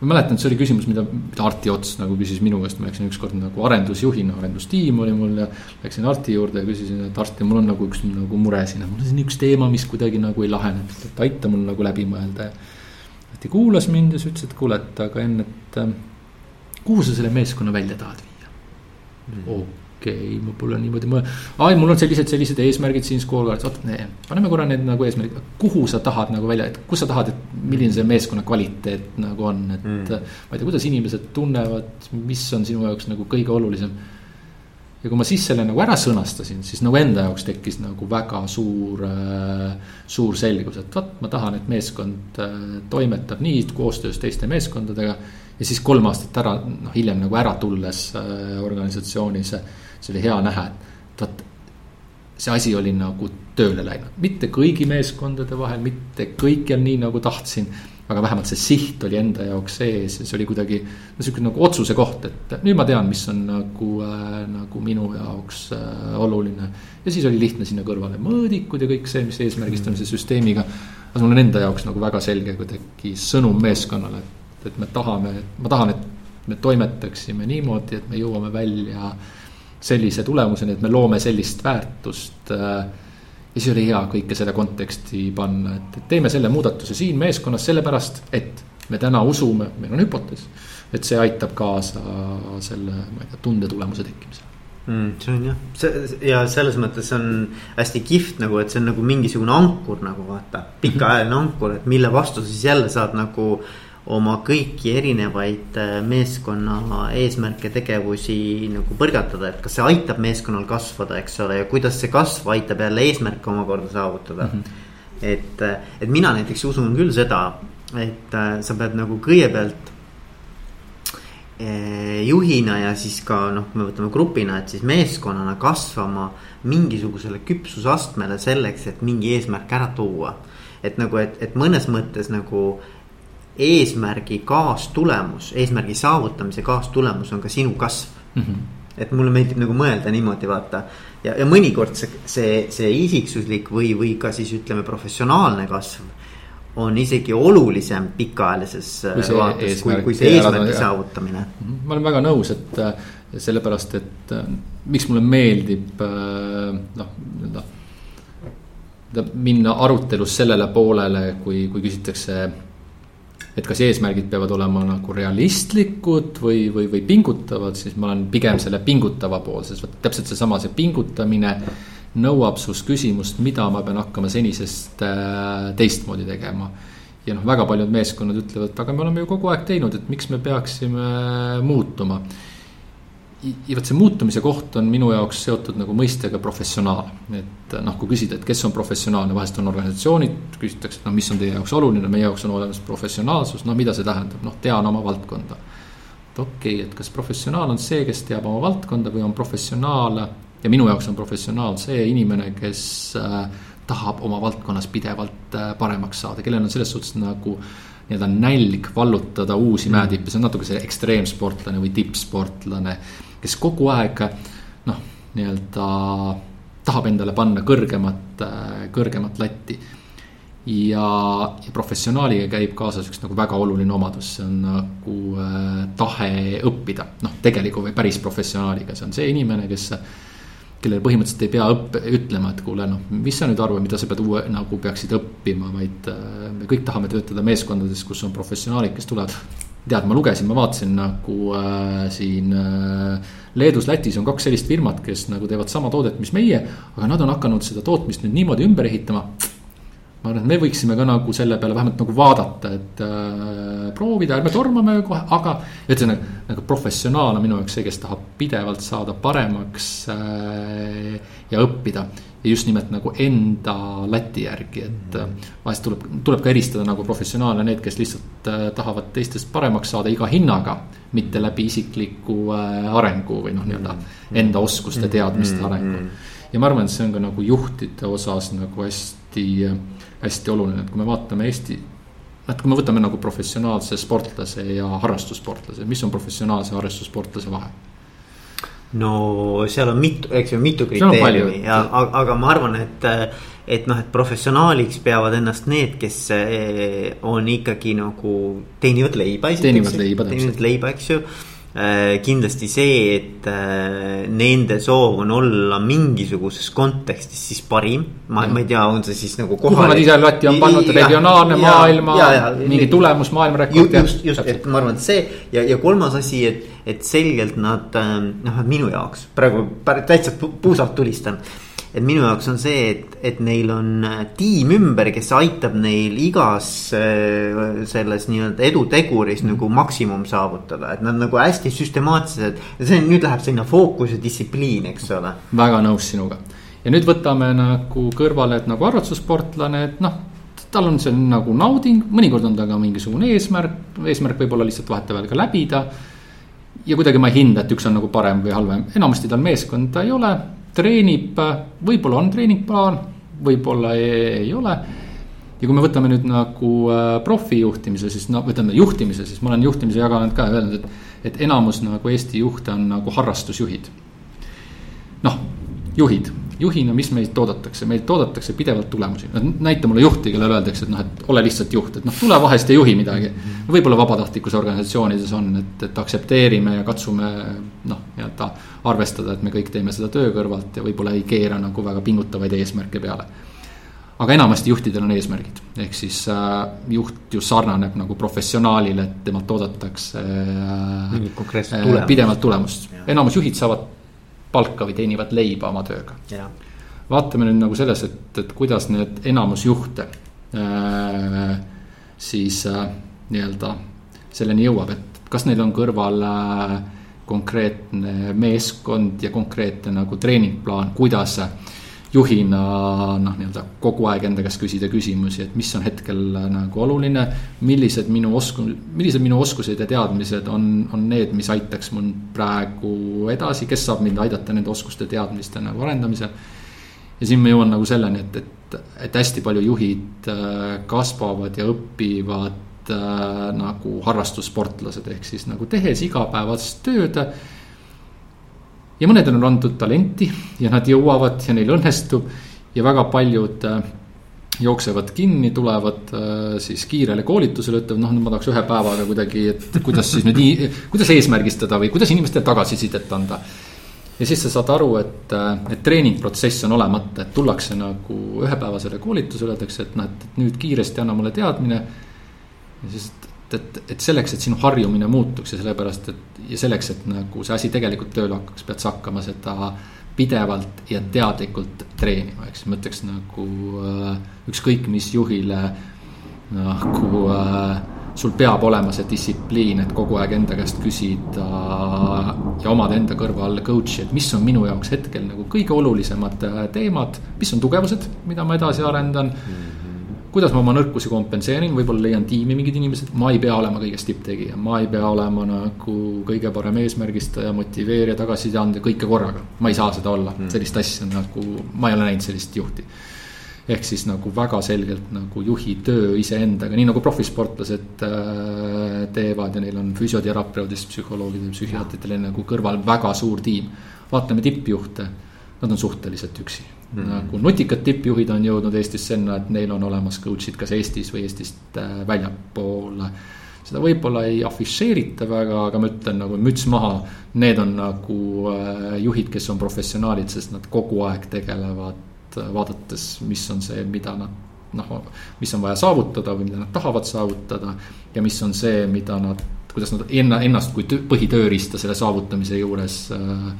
ma mäletan, et see oli küsimus, mida, mida Arti Ots nagu küsis minu käest, ma läksin ükskord nagu arendusjuhina, arendustiim oli mul ja. Läksin Arti juurde ja küsisin, et Arti, mul on nagu üks nagu mure siin, mul on siin üks teema, mis kuidagi nagu ei lahene, et aita mul nagu läbi mõelda ja. Arti kuulas mind ja siis ütles, et kuule, et aga enne, et äh, kuhu sa selle meeskonna välja tahad viia mm. Okei okay,, ma pole niimoodi mõelnud. ai, mul on sellised, sellised eesmärgid siin scorecards, oot, paneme korra need nagu eesmärgid, kuhu sa tahad nagu välja, et kus sa tahad, et milline see meeskonna kvaliteet nagu on, et mm.. ma ei tea, kuidas inimesed tunnevad, mis on sinu jaoks nagu kõige olulisem. ja kui ma siis selle nagu ära sõnastasin, siis nagu enda jaoks tekkis nagu väga suur äh,, suur selgus, et vot, ma tahan, et meeskond äh, toimetab nii koostöös teiste meeskondadega. Ja siis kolm aastat ära, noh hiljem nagu ära tulles äh, organisatsioonis äh, see oli hea näha, et vot see asi oli nagu tööle läinud, mitte kõigi meeskondade vahel, mitte kõikjal nii nagu tahtsin. aga vähemalt see siht oli enda jaoks sees ja see oli kuidagi no sihuke nagu otsuse koht, et nüüd ma tean, mis on nagu äh,, nagu minu jaoks äh, oluline. ja siis oli lihtne sinna kõrvale mõõdikud ja kõik see, mis eesmärgistamise süsteemiga. aga mul on enda jaoks nagu väga selge kuidagi sõnum meeskonnale, et, et me tahame, ma tahan, et me toimetaksime niimoodi, et me jõuame välja sellise tulemuseni, et me loome sellist väärtust äh, ja siis oli hea kõike selle konteksti panna, et, teeme selle muudatuse siin meeskonnas sellepärast, et me täna usume, meil on hüpotees, et see aitab kaasa selle, ma ei tea, tundetulemuse tekkimisele mm,. see on jah, see ja selles mõttes on hästi kihvt nagu, et see on nagu mingisugune ankur nagu vaata, pikaajaline ankur, et mille vastu siis jälle saad nagu äh, oma kõiki erinevaid äh, meeskonna eesmärke, tegevusi nagu põrgatada, et kas see aitab meeskonnal kasvada, eks ole, ja kuidas see kasv aitab jälle eesmärke omakorda saavutada mm. -hmm. et, äh, et mina näiteks usun küll seda, et äh, sa pead nagu kõigepealt juhina ja siis ka noh, me võtame grupina, et siis meeskonnana kasvama mingisugusele küpsusastmele selleks, et mingi eesmärk ära tuua. et nagu, et, et mõnes mõttes nagu äh, eesmärgi kaastulemus, eesmärgi saavutamise kaastulemus on ka sinu kasv mm. -hmm. et mulle meeldib nagu mõelda niimoodi, vaata. ja, ja mõnikord see, see, see isiksuslik või, või ka siis ütleme, professionaalne kasv on isegi olulisem pikaajalises kui vaates, kui, kui see eesmärgi saavutamine. Mhm. ma olen väga nõus, et äh, sellepärast, et äh, miks mulle meeldib äh, noh, nii-öelda minna arutelus sellele poolele, kui, kui küsitakse et kas eesmärgid peavad olema nagu realistlikud või, või, või pingutavad, siis ma olen pigem selle pingutava pool, sest vot täpselt seesama, see pingutamine nõuab sinust küsimust, mida ma pean hakkama senisest äh, teistmoodi tegema. ja noh, väga paljud meeskonnad ütlevad, aga me oleme ju kogu aeg teinud, et miks me peaksime muutuma ja vot see muutumise koht on minu jaoks seotud nagu mõistega professionaal. et noh, kui küsida, et kes on professionaalne, vahest on organisatsioonid, küsitakse, et noh, mis on teie jaoks oluline, meie jaoks on olemas professionaalsus, no mida see tähendab, noh, tean oma valdkonda. et okei okay,, et kas professionaal on see, kes teab oma valdkonda või on professionaal ja minu jaoks on professionaal see inimene, kes äh, tahab oma valdkonnas pidevalt äh, paremaks saada, kellel on selles suhtes nagu nii-öelda nälg vallutada uusi mm. mäetippe, see on natuke see ekstreemsportlane või tippsportlane kes kogu aeg noh, nii-öelda tahab endale panna kõrgemat, kõrgemat latti. ja, ja professionaaliga käib kaasas üks nagu väga oluline omadus, see on nagu äh, tahe õppida. noh, tegeliku või päris professionaaliga, see on see inimene, kes kellele põhimõtteliselt ei pea õppe, ütlema, et kuule, noh, mis sa nüüd arvad, mida sa pead uue nagu peaksid õppima, vaid äh, me kõik tahame töötada meeskondades, kus on professionaalid, kes tulevad tead, ma lugesin, ma vaatasin nagu äh, siin äh, Leedus, Lätis on kaks sellist firmat, kes nagu teevad sama toodet, mis meie, aga nad on hakanud seda tootmist nüüd niimoodi ümber ehitama. ma arvan, et me võiksime ka nagu selle peale vähemalt nagu vaadata, et äh, proovida, ärme tormame kohe, aga. ühesõnaga nagu professionaal on minu jaoks see, kes tahab pidevalt saada paremaks äh, ja õppida ja just nimelt nagu enda lati järgi, et äh, vahest tuleb, tuleb ka eristada nagu professionaale need, kes lihtsalt äh, tahavad teistest paremaks saada iga hinnaga. mitte läbi isikliku äh, arengu või noh, nii-öelda enda oskuste, teadmiste arengu. ja ma arvan, et see on ka nagu juhtide osas nagu hästi, hästi oluline, et kui me vaatame Eesti et kui me võtame nagu professionaalse sportlase ja harrastussportlase, mis on professionaalse harrastussportlase vahe? No seal on mitu, eks ju, mitu kriteeriumi ja aga ma arvan, et. et noh, et professionaaliks peavad ennast need, kes eh, on ikkagi nagu teenivad leiba. teenivad leiba, teenivad leiba, eks ju kindlasti see, et äh, nende soov on olla mingisuguses kontekstis siis parim. ma, ma ei tea, on see siis nagu kohalik. kuhu nad ise lati on pannud, regionaalne, maailma, mingi tulemus, maailmarekord. just, just, et ma arvan, et see ja, ja kolmas asi, et, et selgelt nad äh, noh, minu jaoks praegu täitsa puusalt tulistan et minu jaoks on see, et, et neil on äh, tiim ümber, kes aitab neil igas äh, selles nii-öelda eduteguris mm. nagu maksimum saavutada, et nad nagu hästi süstemaatilised. ja see nüüd läheb sinna fookus ja distsipliin, eks ole. väga nõus sinuga ja nüüd võtame nagu kõrvale, et nagu harrastussportlane, et noh tal on see nagu nauding, mõnikord on ta ka mingisugune eesmärk, eesmärk võib olla lihtsalt vahetevahel ka läbida. ja kuidagi ma ei hinda, et üks on nagu parem või halvem, enamasti tal meeskonda ei ole treenib, võib-olla on treeningplaan, võib-olla ei, ei ole. ja kui me võtame nüüd nagu äh, profijuhtimise, siis no ütleme juhtimise, siis ma olen juhtimise jaganud ka ja öelnud, et, et enamus nagu Eesti juhte on nagu harrastusjuhid. noh, juhid, juhina, mis meilt oodatakse, meilt oodatakse pidevalt tulemusi, näita mulle juhti, kellele öeldakse, et noh, et ole lihtsalt juht, et noh, tule vahest ja juhi midagi. võib-olla vabatahtlikus organisatsioonides on, et, et aktsepteerime ja katsume noh, nii-öelda arvestada, et me kõik teeme seda töö kõrvalt ja võib-olla ei keera nagu väga pingutavaid eesmärke peale. Aga enamasti juhtidel on eesmärgid, ehk siis äh, juht ju sarnaneb nagu professionaalile, et temalt oodatakse äh, äh, pidevalt tulemust. enamus juhid saavad palka või teenivad leiba oma tööga. vaatame nüüd nagu selles, et, et kuidas need enamus juhte äh, siis äh, nii-öelda selleni jõuab, et kas neil on kõrval äh, konkreetne meeskond ja konkreetne nagu treeningplaan, kuidas äh, juhina noh, nii-öelda kogu aeg enda käest küsida küsimusi, et mis on hetkel äh, nagu oluline. millised minu oskus, millised minu oskused ja teadmised on, on need, mis aitaks mul praegu edasi, kes saab mind aidata nende oskuste, teadmiste nagu arendamisel. ja siin ma jõuan nagu selleni, et, et, et hästi palju juhid äh, kasvavad ja õpivad äh, nagu harrastussportlased, ehk siis nagu tehes igapäevast tööd ja mõnedel on antud talenti ja nad jõuavad ja neil õnnestub ja väga paljud äh, jooksevad kinni, tulevad äh, siis kiirele koolitusele, ütlevad noh, ma tahaks ühe päevaga kuidagi, et kuidas siis nüüd nii, kuidas eesmärgistada või kuidas inimestele tagasisidet anda. ja siis sa saad aru, et, äh, et treeningprotsess on olemata, et tullakse nagu ühepäevasele koolitusele, öeldakse, et noh, et nüüd kiiresti anna mulle teadmine. ja siis, et, et selleks, et sinu harjumine muutuks ja sellepärast, et ja selleks, et nagu see asi tegelikult tööle hakkaks, pead sa hakkama seda pidevalt ja teadlikult treenima, eks. Ma ütleks nagu äh, ükskõik mis juhile nagu äh, sul peab olema see distsipliin, et kogu aeg enda käest küsida ja omada enda kõrval coach'i, et mis on minu jaoks hetkel nagu kõige olulisemad äh, teemad, mis on tugevused, mida ma edasi arendan. Mm kuidas ma oma nõrkusi kompenseerin, võib-olla leian tiimi mingid inimesed, ma ei pea olema kõigest tipptegija, ma ei pea olema nagu kõige parem eesmärgistaja, motiveerija, tagasiside andja, kõike korraga. ma ei saa seda olla mm., sellist asja nagu, ma ei ole näinud sellist juhti. ehk siis nagu väga selgelt nagu juhi töö iseendaga, nii nagu profisportlased äh, teevad ja neil on füsioterapeudist, psühholoogid ja psühhiaatrid, nagu kõrval väga suur tiim. vaatame tippjuhte, nad on suhteliselt üksi Mm -hmm. nagu nutikad tippjuhid on jõudnud Eestis sinna, et neil on olemas coach'id kas Eestis või Eestist äh, väljapool. seda võib-olla ei afišeerita väga, aga ma ütlen nagu müts maha, need on nagu äh, juhid, kes on professionaalid, sest nad kogu aeg tegelevad, äh, vaadates, mis on see, mida nad noh, mis on vaja saavutada või mida nad tahavad saavutada ja mis on see, mida nad, kuidas nad enna, ennast kui põhitööriista selle saavutamise juures äh,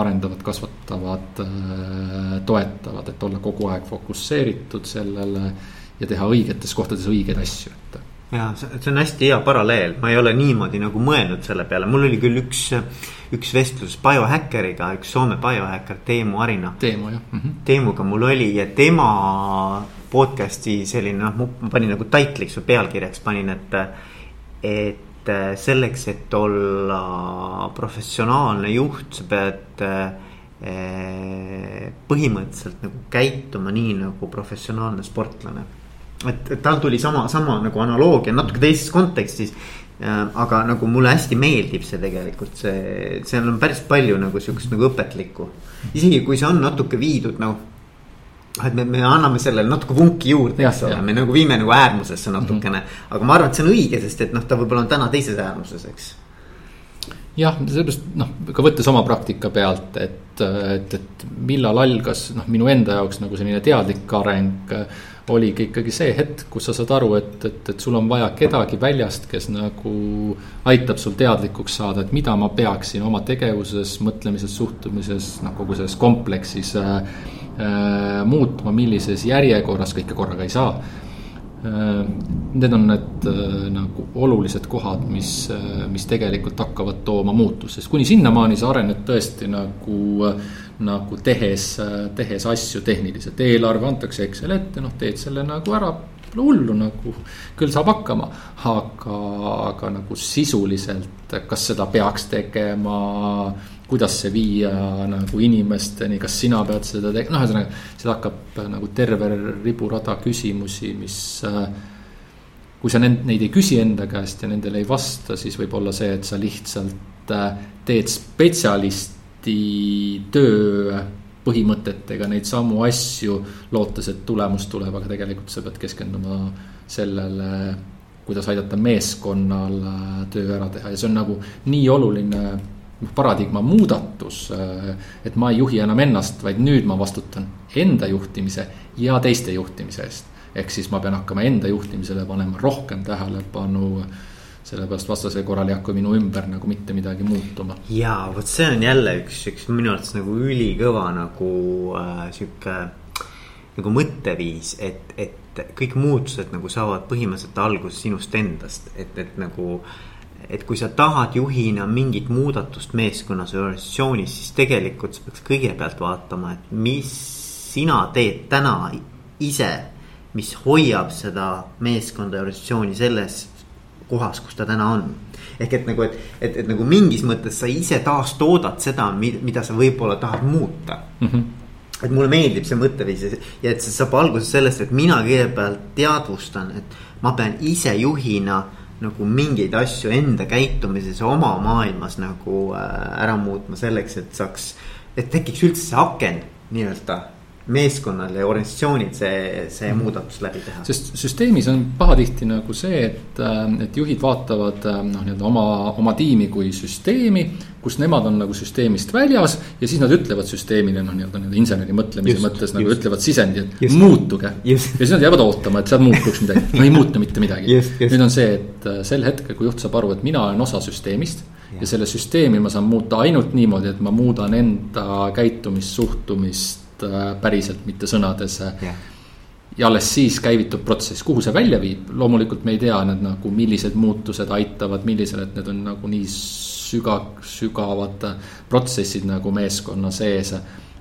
arendavad, kasvatavad, äh, toetavad, et olla kogu aeg fokusseeritud sellele ja teha õigetes kohtades õigeid asju, et ja see on hästi hea paralleel, ma ei ole niimoodi nagu mõelnud selle peale, mul oli küll üks, üks vestlus biohäkkeriga, üks Soome biohäkker Teemu Arina. Teemu jah mm. -hmm. Teemuga mul oli ja tema podcast'i selline noh, ma panin nagu titliks või pealkirjaks panin, et, et et äh, selleks, et olla professionaalne juht, sa pead äh, põhimõtteliselt nagu käituma nii nagu professionaalne sportlane. et, et tal tuli sama, sama nagu analoogia natuke teises kontekstis. Aga nagu mulle hästi meeldib see tegelikult see, seal on päris palju nagu sihukest nagu õpetlikku. isegi kui see on natuke viidud nagu et me, me anname sellele natuke vunki juurde, eks ole, me nagu viime nagu äärmusesse natukene mm. -hmm. aga ma arvan, et see on õige, sest et noh, ta võib-olla on täna teises äärmuses, eks. jah, sellepärast noh, ka võttes oma praktika pealt, et, et, et millal algas noh, minu enda jaoks nagu selline teadlik areng oligi ikkagi see hetk, kus sa saad aru, et, et, et sul on vaja kedagi väljast, kes nagu aitab sul teadlikuks saada, et mida ma peaksin oma tegevuses, mõtlemises, suhtumises, noh, kogu selles kompleksis äh, Äh, muutma, millises järjekorras, kõike korraga ei saa. Äh, need on need äh, nagu olulised kohad, mis, mis tegelikult hakkavad tooma muutust, sest kuni sinnamaani sa arened tõesti nagu, nagu tehes, tehes asju tehniliselt, eelarve antakse Excel ette, noh, teed selle nagu ära pole hullu nagu, küll saab hakkama. aga, aga nagu sisuliselt, kas seda peaks tegema, kuidas see viia nagu inimesteni, kas sina pead seda tegema, noh, ühesõnaga. seal hakkab nagu terve riburada küsimusi, mis kui sa neid, neid ei küsi enda käest ja nendele ei vasta, siis võib olla see, et sa lihtsalt teed spetsialisti töö põhimõtetega neid samu asju, lootes, et tulemus tuleb, aga tegelikult sa pead keskenduma sellele, kuidas aidata meeskonnal äh, töö ära teha ja see on nagu nii oluline noh, paradigma muudatus. Äh, et ma ei juhi enam ennast, vaid nüüd ma vastutan enda juhtimise ja teiste juhtimise eest. ehk siis ma pean hakkama enda juhtimisele panema rohkem tähelepanu sellepärast vastasel korral ei hakka minu ümber nagu mitte midagi muutuma. ja vot see on jälle üks, üks minu arvates nagu ülikõva nagu äh, sihuke nagu mõtteviis, et, et kõik muutused nagu saavad põhimõtteliselt alguse sinust endast, et, et nagu. et kui sa tahad juhina mingit muudatust meeskonnas või organisatsioonis, siis tegelikult sa peaks kõigepealt vaatama, et mis sina teed täna ise. mis hoiab seda meeskonda ja organisatsiooni selles kohas, kus ta täna on. ehk et nagu, et, et, et nagu mingis mõttes sa ise taastoodad seda, mida sa võib-olla tahad muuta mm. -hmm et mulle meeldib see mõtteviis ja et see saab alguse sellest, et mina kõigepealt teadvustan, et ma pean ise juhina nagu mingeid asju enda käitumises oma maailmas nagu äh, ära muutma selleks, et saaks, et tekiks üldse see aken nii-öelda meeskonnal ja organisatsioonil see, see mm. muudatus läbi teha. sest süsteemis on pahatihti nagu see, et, äh, et juhid vaatavad äh, noh, nii-öelda oma, oma tiimi kui süsteemi. kus nemad on nagu süsteemist väljas ja siis nad ütlevad süsteemile noh, nii-öelda nii inseneri mõtlemise just, mõttes nagu just. ütlevad sisendi, et just. muutuge. ja siis nad jäävad ootama, et seal muutuks midagi, no ei muutu mitte midagi. nüüd on see, et äh, sel hetkel, kui juht saab aru, et mina olen osa süsteemist ja, ja selle süsteemi ma saan muuta ainult niimoodi, et ma muudan enda käitumist, suhtumist päriselt, mitte sõnades yeah. ja alles siis käivitub protsess, kuhu see välja viib, loomulikult me ei tea need nagu, millised muutused aitavad, millised, et need on nagu nii süga, sügavad protsessid nagu meeskonna sees.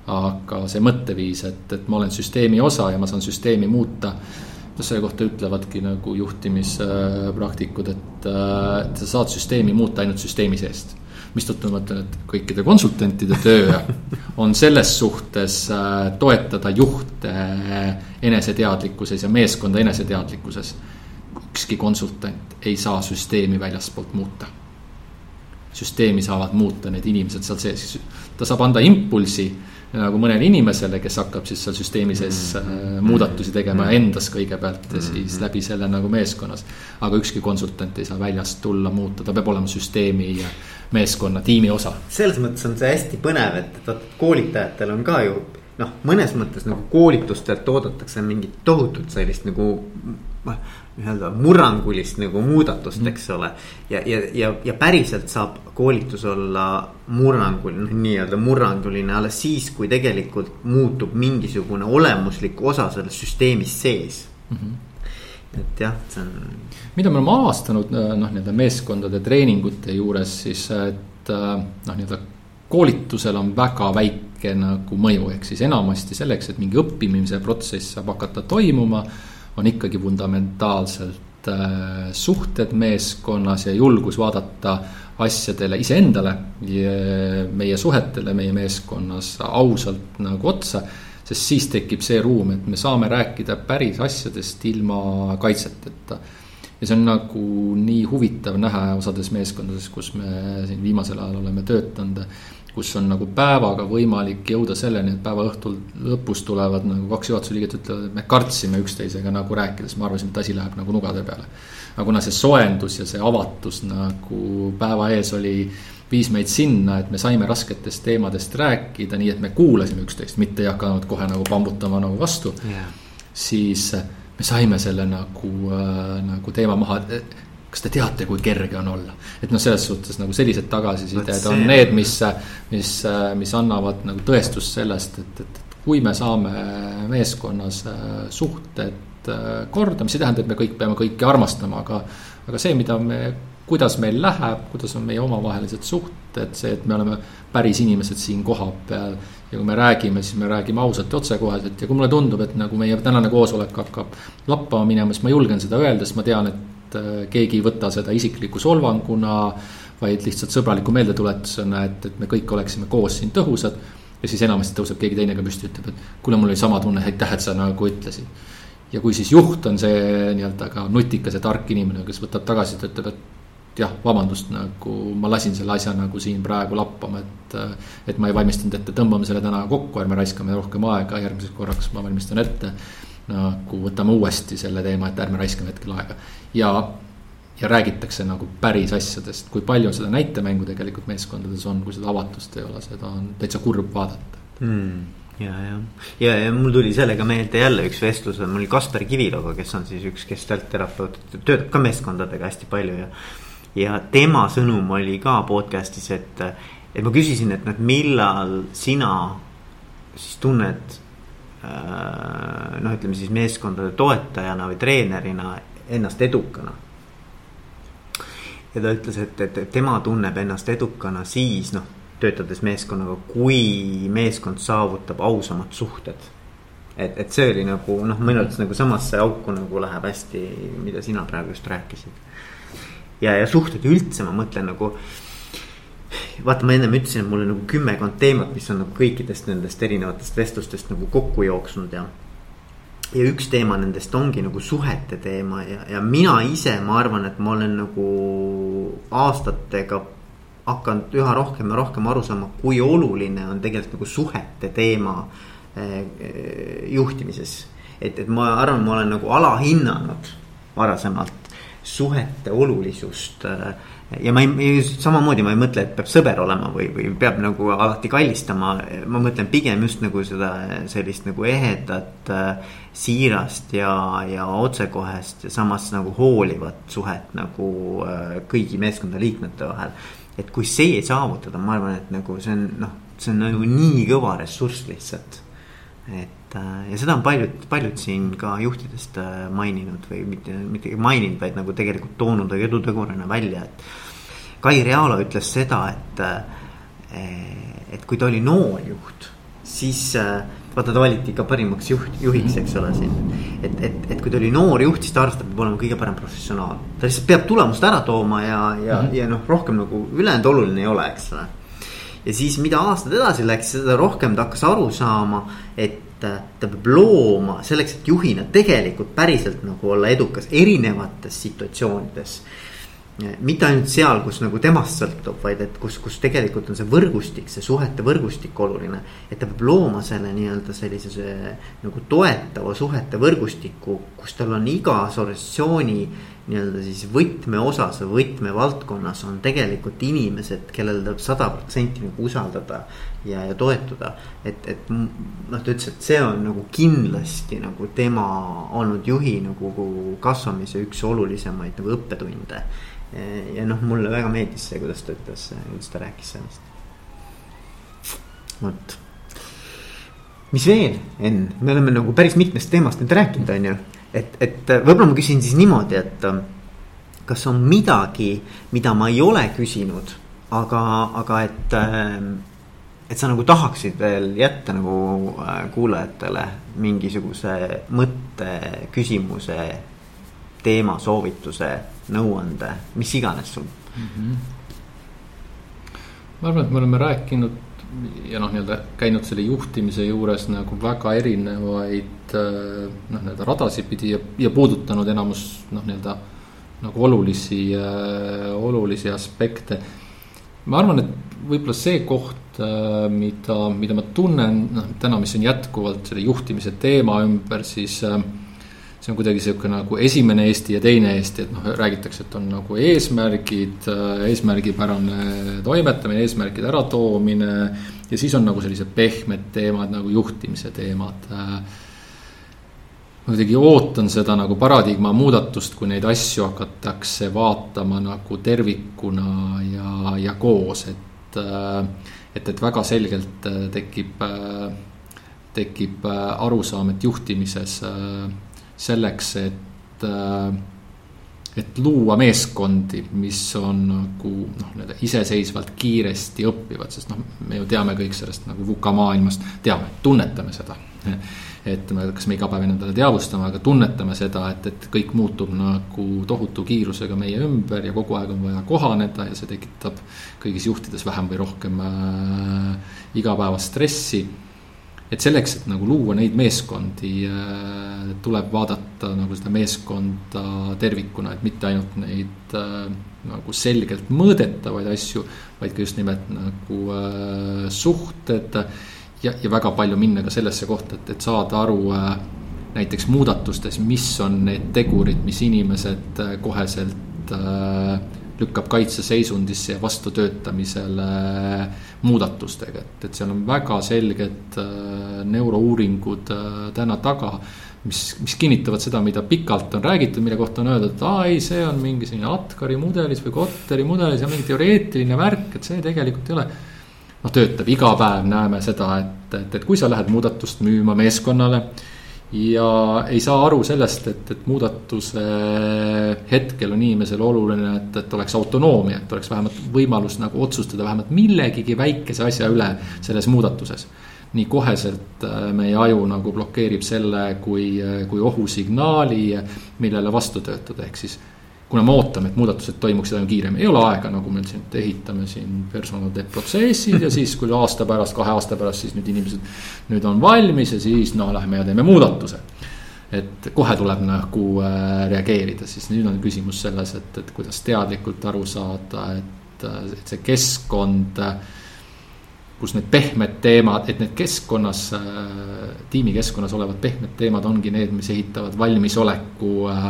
aga see mõtteviis, et, et ma olen süsteemi osa ja ma saan süsteemi muuta. noh, selle kohta ütlevadki nagu juhtimispraktikud, et, et sa saad süsteemi muuta ainult süsteemi seest mistõttu ma ütlen, et kõikide konsultantide töö on selles suhtes äh, toetada juhte eneseteadlikkuses ja meeskonda eneseteadlikkuses. ükski konsultant ei saa süsteemi väljaspoolt muuta. süsteemi saavad muuta need inimesed seal sees, ta saab anda impulsi nagu mõnele inimesele, kes hakkab siis seal süsteemi sees mm -hmm. muudatusi tegema mm endas kõigepealt ja siis mm -hmm. läbi selle nagu meeskonnas. aga ükski konsultant ei saa väljast tulla muuta, ta peab olema süsteemi meeskonna, tiimi osa. selles mõttes on see hästi põnev, et, et vaata koolitajatel on ka ju noh, mõnes mõttes nagu koolitustelt oodatakse mingit tohutut sellist nagu nii-öelda murrangulist nagu muudatust mm., eks ole. ja, ja, ja, ja päriselt saab koolitus olla murranguline, noh nii-öelda murranguline alles siis, kui tegelikult muutub mingisugune olemuslik osa selles süsteemis sees mm. -hmm. et jah, see on. mida me oleme avastanud noh, nii-öelda meeskondade treeningute juures siis, et noh, nii-öelda koolitusel on väga väike nagu mõju, ehk siis enamasti selleks, et mingi õppimise protsess saab hakata toimuma on ikkagi fundamentaalselt äh, suhted meeskonnas ja julgus vaadata asjadele iseendale, meie suhetele meie meeskonnas ausalt nagu otsa. sest siis tekib see ruum, et me saame rääkida päris asjadest ilma kaitseteta. ja see on nagu nii huvitav näha osades meeskondades, kus me siin viimasel ajal oleme töötanud kus on nagu päevaga võimalik jõuda selleni, et päeva õhtul lõpus tulevad nagu kaks juhatuse liiget ütlevad, et me kartsime üksteisega nagu rääkides, me arvasime, et asi läheb nagu nugade peale. aga kuna see soojendus ja see avatus nagu päeva ees oli, viis meid sinna, et me saime rasketest teemadest rääkida, nii et me kuulasime üksteist, mitte ei hakanud kohe nagu pambutama nagu vastu yeah.. siis me saime selle nagu äh,, nagu teema maha kas te teate, kui kerge on olla? et noh, selles suhtes nagu sellised tagasisided on need, mis, mis, mis annavad nagu tõestust sellest, et, et, et kui me saame meeskonnas äh, suhted äh, korda, mis ei tähenda, et me kõik peame kõiki armastama, aga. aga see, mida me, kuidas meil läheb, kuidas on meie omavahelised suhted, see, et me oleme päris inimesed siin kohapeal. ja kui me räägime, siis me räägime ausalt ja otsekoheselt ja kui mulle tundub, et nagu meie tänane koosolek hakkab lappama minema, siis ma julgen seda öelda, sest ma tean, et et äh, keegi ei võta seda isikliku solvanguna. vaid lihtsalt sõbraliku meeldetuletusena, et, et me kõik oleksime koos siin tõhusad. ja siis enamasti tõuseb keegi teine ka püsti, ütleb, et kuule, mul oli sama tunne, aitäh, et sa nagu ütlesid. ja kui siis juht on see nii-öelda ka nutikas ja tark inimene, kes võtab tagasi, ta ütleb, et jah, vabandust, nagu ma lasin selle asja nagu siin praegu lappama, et. et ma ei valmistanud ette, tõmbame selle täna kokku, ärme raiskame rohkem aega, järgmiseks korraks ma valmistan ette. Nagu võtame uuesti selle teema, et ärme raiskame hetkel aega. Ja, ja räägitakse nagu päris asjadest, kui palju seda näitemängu tegelikult meeskondades on, kui seda avatust ei ole, seda on täitsa kurb vaadata. Mm ja, ja, ja, ja mul tuli sellega meelde jälle üks vestlus, mul oli Kasper Kiviloga, kes on siis üks gestaltterapeut, töötab ka meeskondadega hästi palju ja ja tema sõnum oli ka podcast'is, et, et ma küsisin, et noh, millal sina siis tunned. Noh, ütleme siis meeskondade toetajana või treenerina ennast edukana. ja ta ütles, et, et, et tema tunneb ennast edukana siis noh, töötades meeskonnaga, kui meeskond saavutab ausamad suhted et, et see oli nagu noh, minu arvates nagu samasse auku nagu läheb hästi, mida sina praegu just rääkisid ja, ja suhted üldse, ma mõtlen nagu. Vaata, ma ennem ütlesin, et mul on nagu kümmekond teemat, mis on nagu kõikidest nendest erinevatest vestlustest nagu kokku jooksnud ja. ja üks teema nendest ongi nagu suhete teema ja, ja mina ise, ma arvan, et ma olen nagu aastatega hakanud üha rohkem ja rohkem aru saama, kui oluline on tegelikult nagu suhete teema eh, juhtimises. et, et ma arvan, ma olen nagu alahinnanud varasemalt suhete olulisust. Äh, ja ma ei, samamoodi ma ei mõtle, et peab sõber olema või, või peab nagu alati kallistama. ma mõtlen pigem just nagu seda sellist nagu ehedat, äh, siirast ja, ja otsekohest ja samas nagu hoolivat suhet nagu äh, kõigi meeskonna liikmete vahel. et kui see saavutada, ma arvan, et nagu see on noh, see on nagu nii kõva ressurss lihtsalt. et Äh, ja seda on paljud, paljud siin ka juhtidest äh, maininud või mitte, mitte maininud, vaid nagu tegelikult toonud edutegurina välja, et. Kai Realo ütles seda, et, äh, et kui ta oli noor juht, siis vaata, ta valiti ka parimaks juht, juhiks, eks ole siin. et, et, et kui ta oli noor juht, siis ta arvas, et ta peab olema kõige parem professionaal. ta lihtsalt peab tulemust ära tooma ja, ja mm, -hmm. ja noh, rohkem nagu ülejäänud oluline ei ole, eks ole. ja siis, mida aastad edasi läks, seda rohkem ta hakkas aru saama, et ta peab looma selleks, et juhina tegelikult päriselt nagu olla edukas erinevates situatsioonides. mitte ainult seal, kus nagu temast sõltub, vaid et kus, kus tegelikult on see võrgustik, see suhete võrgustik oluline. et ta peab looma selle nii-öelda sellise see, nagu toetava suhete võrgustiku, kus tal on igas organisatsiooni nii-öelda siis võtmeosas või võtmevaldkonnas on tegelikult inimesed, kellel tuleb sada protsenti nagu usaldada ja, ja toetuda. et, et noh, ta ütles, et see on nagu kindlasti nagu tema olnud juhi nagu kasvamise üks olulisemaid nagu õppetunde. ja noh, mulle väga meeldis see, kuidas ta ütles, kuidas ta rääkis sellest. vot mis veel, Enn, me oleme nagu päris mitmest teemast nüüd rääkinud, on ju et, et võib-olla ma küsin siis niimoodi, et ähm, kas on midagi, mida ma ei ole küsinud, aga, aga et, ähm, et sa nagu tahaksid veel jätta nagu äh, kuulajatele mingisuguse mõtte, küsimuse, teema, soovituse, nõuande, mis iganes sul mm. -hmm. ma arvan, et me oleme rääkinud ja noh, nii-öelda käinud selle juhtimise juures nagu väga erinevaid äh, noh, nii-öelda radasid pidi ja, ja puudutanud enamus noh, nii-öelda nagu olulisi, äh, olulisi aspekte. ma arvan, et võib-olla see koht, mida, mida ma tunnen, noh täna, mis on jätkuvalt selle juhtimise teema ümber, siis see on kuidagi sihuke nagu esimene Eesti ja teine Eesti, et noh, räägitakse, et on nagu eesmärgid, eesmärgipärane toimetamine, eesmärkide äratoomine. ja siis on nagu sellised pehmed teemad nagu juhtimise teemad. ma kuidagi ootan seda nagu paradigma muudatust, kui neid asju hakatakse vaatama nagu tervikuna ja, ja koos, et. Et, et väga selgelt tekib, tekib arusaam, et juhtimises selleks, et, äh, et luua meeskondi, mis on nagu noh, nii-öelda iseseisvalt kiiresti õppivad, sest noh, me ju teame kõik sellest nagu VUCA maailmast, teame, tunnetame seda. Et me, kas me iga päev endale teadvustame, aga tunnetame seda, et, et kõik muutub nagu tohutu kiirusega meie ümber ja kogu aeg on vaja kohaneda ja see tekitab kõigis juhtides vähem või rohkem äh, igapäevast stressi. Et selleks, et nagu luua neid meeskondi, äh, tuleb vaadata nagu seda meeskonda tervikuna, et mitte ainult neid äh, nagu selgelt mõõdetavaid asju, vaid ka just nimelt nagu äh, suhted ja, ja väga palju minna ka sellesse kohta, et, et saada aru äh, näiteks muudatustes, mis on need tegurid, mis inimesed äh, koheselt äh, lükkab kaitseseisundisse ja vastutöötamisele muudatustega, et, et seal on väga selged äh, neurouuringud äh, täna taga mis, mis kinnitavad seda, mida pikalt on räägitud, mille kohta on öeldud, et aa ei, see on mingi selline Atkari mudelis või Kotteri mudelis ja mingi teoreetiline värk, et see tegelikult ei ole noh, töötab iga päev, näeme seda, et, et, et kui sa lähed muudatust müüma meeskonnale ja ei saa aru sellest, et, et muudatuse hetkel on inimesel oluline, et, et oleks autonoomia, et oleks vähemalt võimalus nagu otsustada vähemalt millegagi väikese asja üle selles muudatuses. nii koheselt äh, meie aju nagu blokeerib selle kui, kui ohusignaali, millele vastu töötada, ehk siis kuna me ootame, et muudatused toimuksid aina kiiremini, ei ole aega, nagu me siin ehitame siin personal teeb protsessid ja siis, kui aasta pärast, kahe aasta pärast, siis nüüd inimesed. nüüd on valmis ja siis no lähme ja teeme muudatuse. et kohe tuleb nagu äh, reageerida, siis nüüd on küsimus selles, et, et kuidas teadlikult aru saada, et, et see keskkond äh, kus need pehmed teemad, et need keskkonnas, äh, tiimi keskkonnas olevad pehmed teemad ongi need, mis ehitavad valmisoleku äh,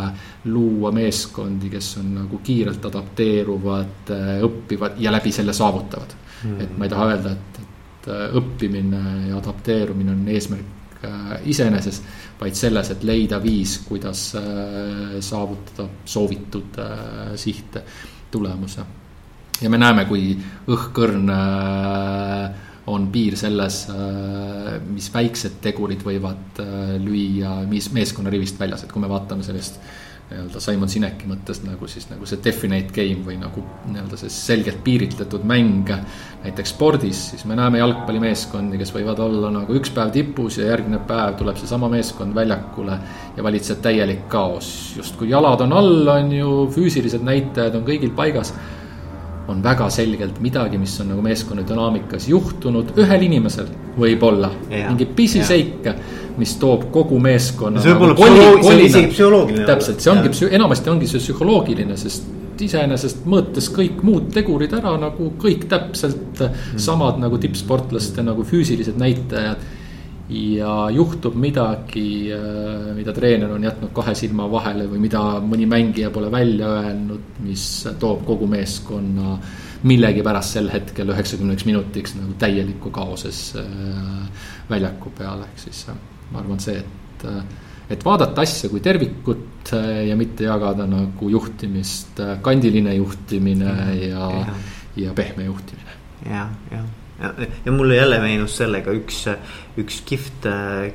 luua meeskondi, kes on nagu kiirelt adapteeruvad, äh, õpivad ja läbi selle saavutavad. Mm.. et ma ei taha öelda, et, et õppimine ja adapteerumine on eesmärk iseeneses, vaid selles, et leida viis, kuidas saavutada soovitud sihte, tulemuse ja me näeme, kui õhkõrn äh, on piir selles, äh, mis väiksed tegurid võivad äh, lüüa meeskonna rivist väljas, et kui me vaatame sellest nii-öelda Simon Sineki mõttes nagu siis nagu see definite game või nagu nii-öelda see selgelt piiritletud mäng. näiteks spordis, siis me näeme jalgpallimeeskondi, kes võivad olla nagu üks päev tipus ja järgmine päev tuleb seesama meeskond väljakule. ja valitseb täielik kaos, justkui jalad on all, on ju, füüsilised näitajad on kõigil paigas on väga selgelt midagi, mis on nagu meeskonna dünaamikas juhtunud ühel inimesel võib-olla mingi pisiseik, mis toob kogu meeskonna. see võib olla nagu psühholoog, see on isegi psühholoogiline. täpselt, see ongi enamasti ongi see psühholoogiline, sest iseenesest mõõtes kõik muud tegurid ära nagu kõik täpselt mm. samad nagu tippsportlaste nagu füüsilised näitajad ja juhtub midagi, äh, mida treener on jätnud kahe silma vahele või mida mõni mängija pole välja öelnud, mis toob kogu meeskonna millegipärast sel hetkel üheksakümneks minutiks nagu täieliku kaoses äh, väljaku peale, ehk siis äh, ma arvan, see, et, et vaadata asja kui tervikut ja mitte jagada nagu juhtimist, kandiline juhtimine ja, ja, ja pehme juhtimine. jah, jah ja, ja mulle jälle meenus sellega üks, üks kihvt,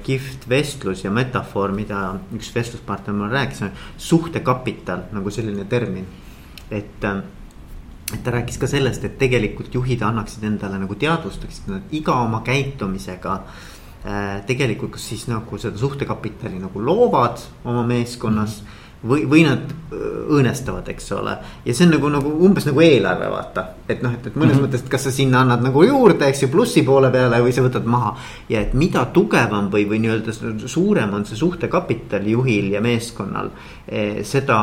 kihvt vestlus ja metafoor, mida üks vestluspartner mulle rääkis, on suhtekapital nagu selline termin. et, et ta rääkis ka sellest, et tegelikult juhid annaksid endale nagu teadvustaksid, nad iga oma käitumisega äh, tegelikult kas siis nagu seda suhtekapitali nagu loovad oma meeskonnas mm. -hmm või, või nad õõnestavad, eks ole. ja see on nagu, nagu umbes nagu eelarve, vaata. et noh, et, et mõnes mm -hmm. mõttes, et kas sa sinna annad nagu juurde, eks ju, plussi poole peale või sa võtad maha. ja et mida tugevam või, või nii-öelda suurem on see suhtekapital juhil ja meeskonnal eh,. seda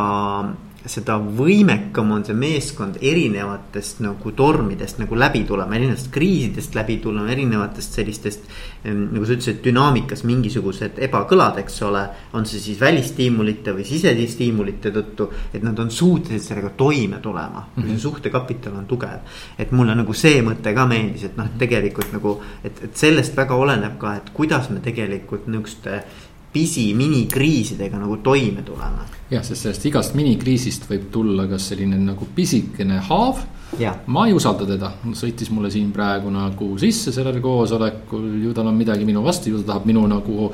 seda võimekam on see meeskond erinevatest nagu tormidest nagu läbi tulema, erinevatest kriisidest läbi tulema, erinevatest sellistest. nagu sa ütlesid, dünaamikas mingisugused ebakõlad, eks ole, on see siis välistiimulite või sisestiimulite tõttu. et nad on suutelised sellega toime tulema mm, -hmm. see suhtekapital on tugev. et mulle nagu see mõte ka meeldis, et noh, tegelikult nagu, et, et sellest väga oleneb ka, et kuidas me tegelikult niisuguste pisi minikriisidega nagu toime tulema. jah, sest sellest igast minikriisist võib tulla kas selline nagu pisikene haav. Ma ei usalda teda, sõitis mulle siin praegu nagu sisse sellel koosolekul, ju tal on midagi minu vastu, ju ta tahab minu nagu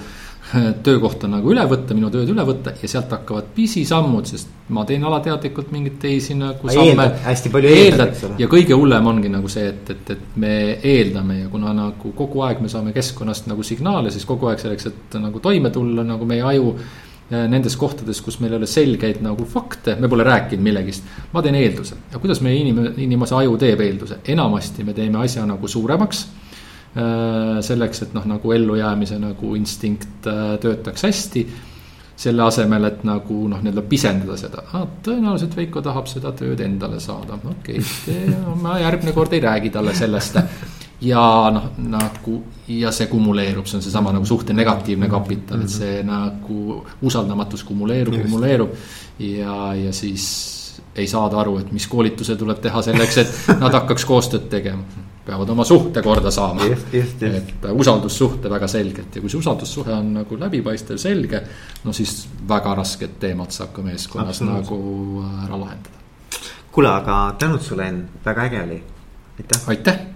töökohta nagu üle võtta, minu tööd üle võtta ja sealt hakkavad pisisammud, sest ma teen alateadlikult mingeid teisi nagu samme. hästi palju eeldad, ole. ja kõige hullem ongi nagu see, et, et, et me eeldame ja kuna nagu kogu aeg me saame keskkonnast nagu signaale, siis kogu aeg selleks, et nagu toime tulla, nagu meie aju äh, nendes kohtades, kus meil ei ole selgeid nagu fakte, me pole rääkinud millegist. ma teen eelduse ja kuidas meie inim-, inimese aju teeb eelduse, enamasti me teeme asja nagu suuremaks selleks, et noh, nagu ellujäämise nagu instinkt äh, töötaks hästi. selle asemel, et nagu noh, nii-öelda pisendada seda. Ah,, tõenäoliselt Veiko tahab seda tööd endale saada, okei okay,, ma järgmine kord ei räägi talle sellest. ja noh, nagu ja see kumuleerub, see on seesama nagu suhte negatiivne kapital, et see nagu usaldamatus kumuleerub, kumuleerub. Ja, ja siis ei saada aru, et mis koolituse tuleb teha selleks, et nad hakkaks koostööd tegema peavad oma suhte korda saama. et usaldussuhte väga selgelt ja kui see usaldussuhe on nagu läbipaistev, selge, no siis väga rasked teemad saab ka meeskonnas nagu ära lahendada. kuule, aga tänud sulle, Enn, väga äge oli, aitäh. aitäh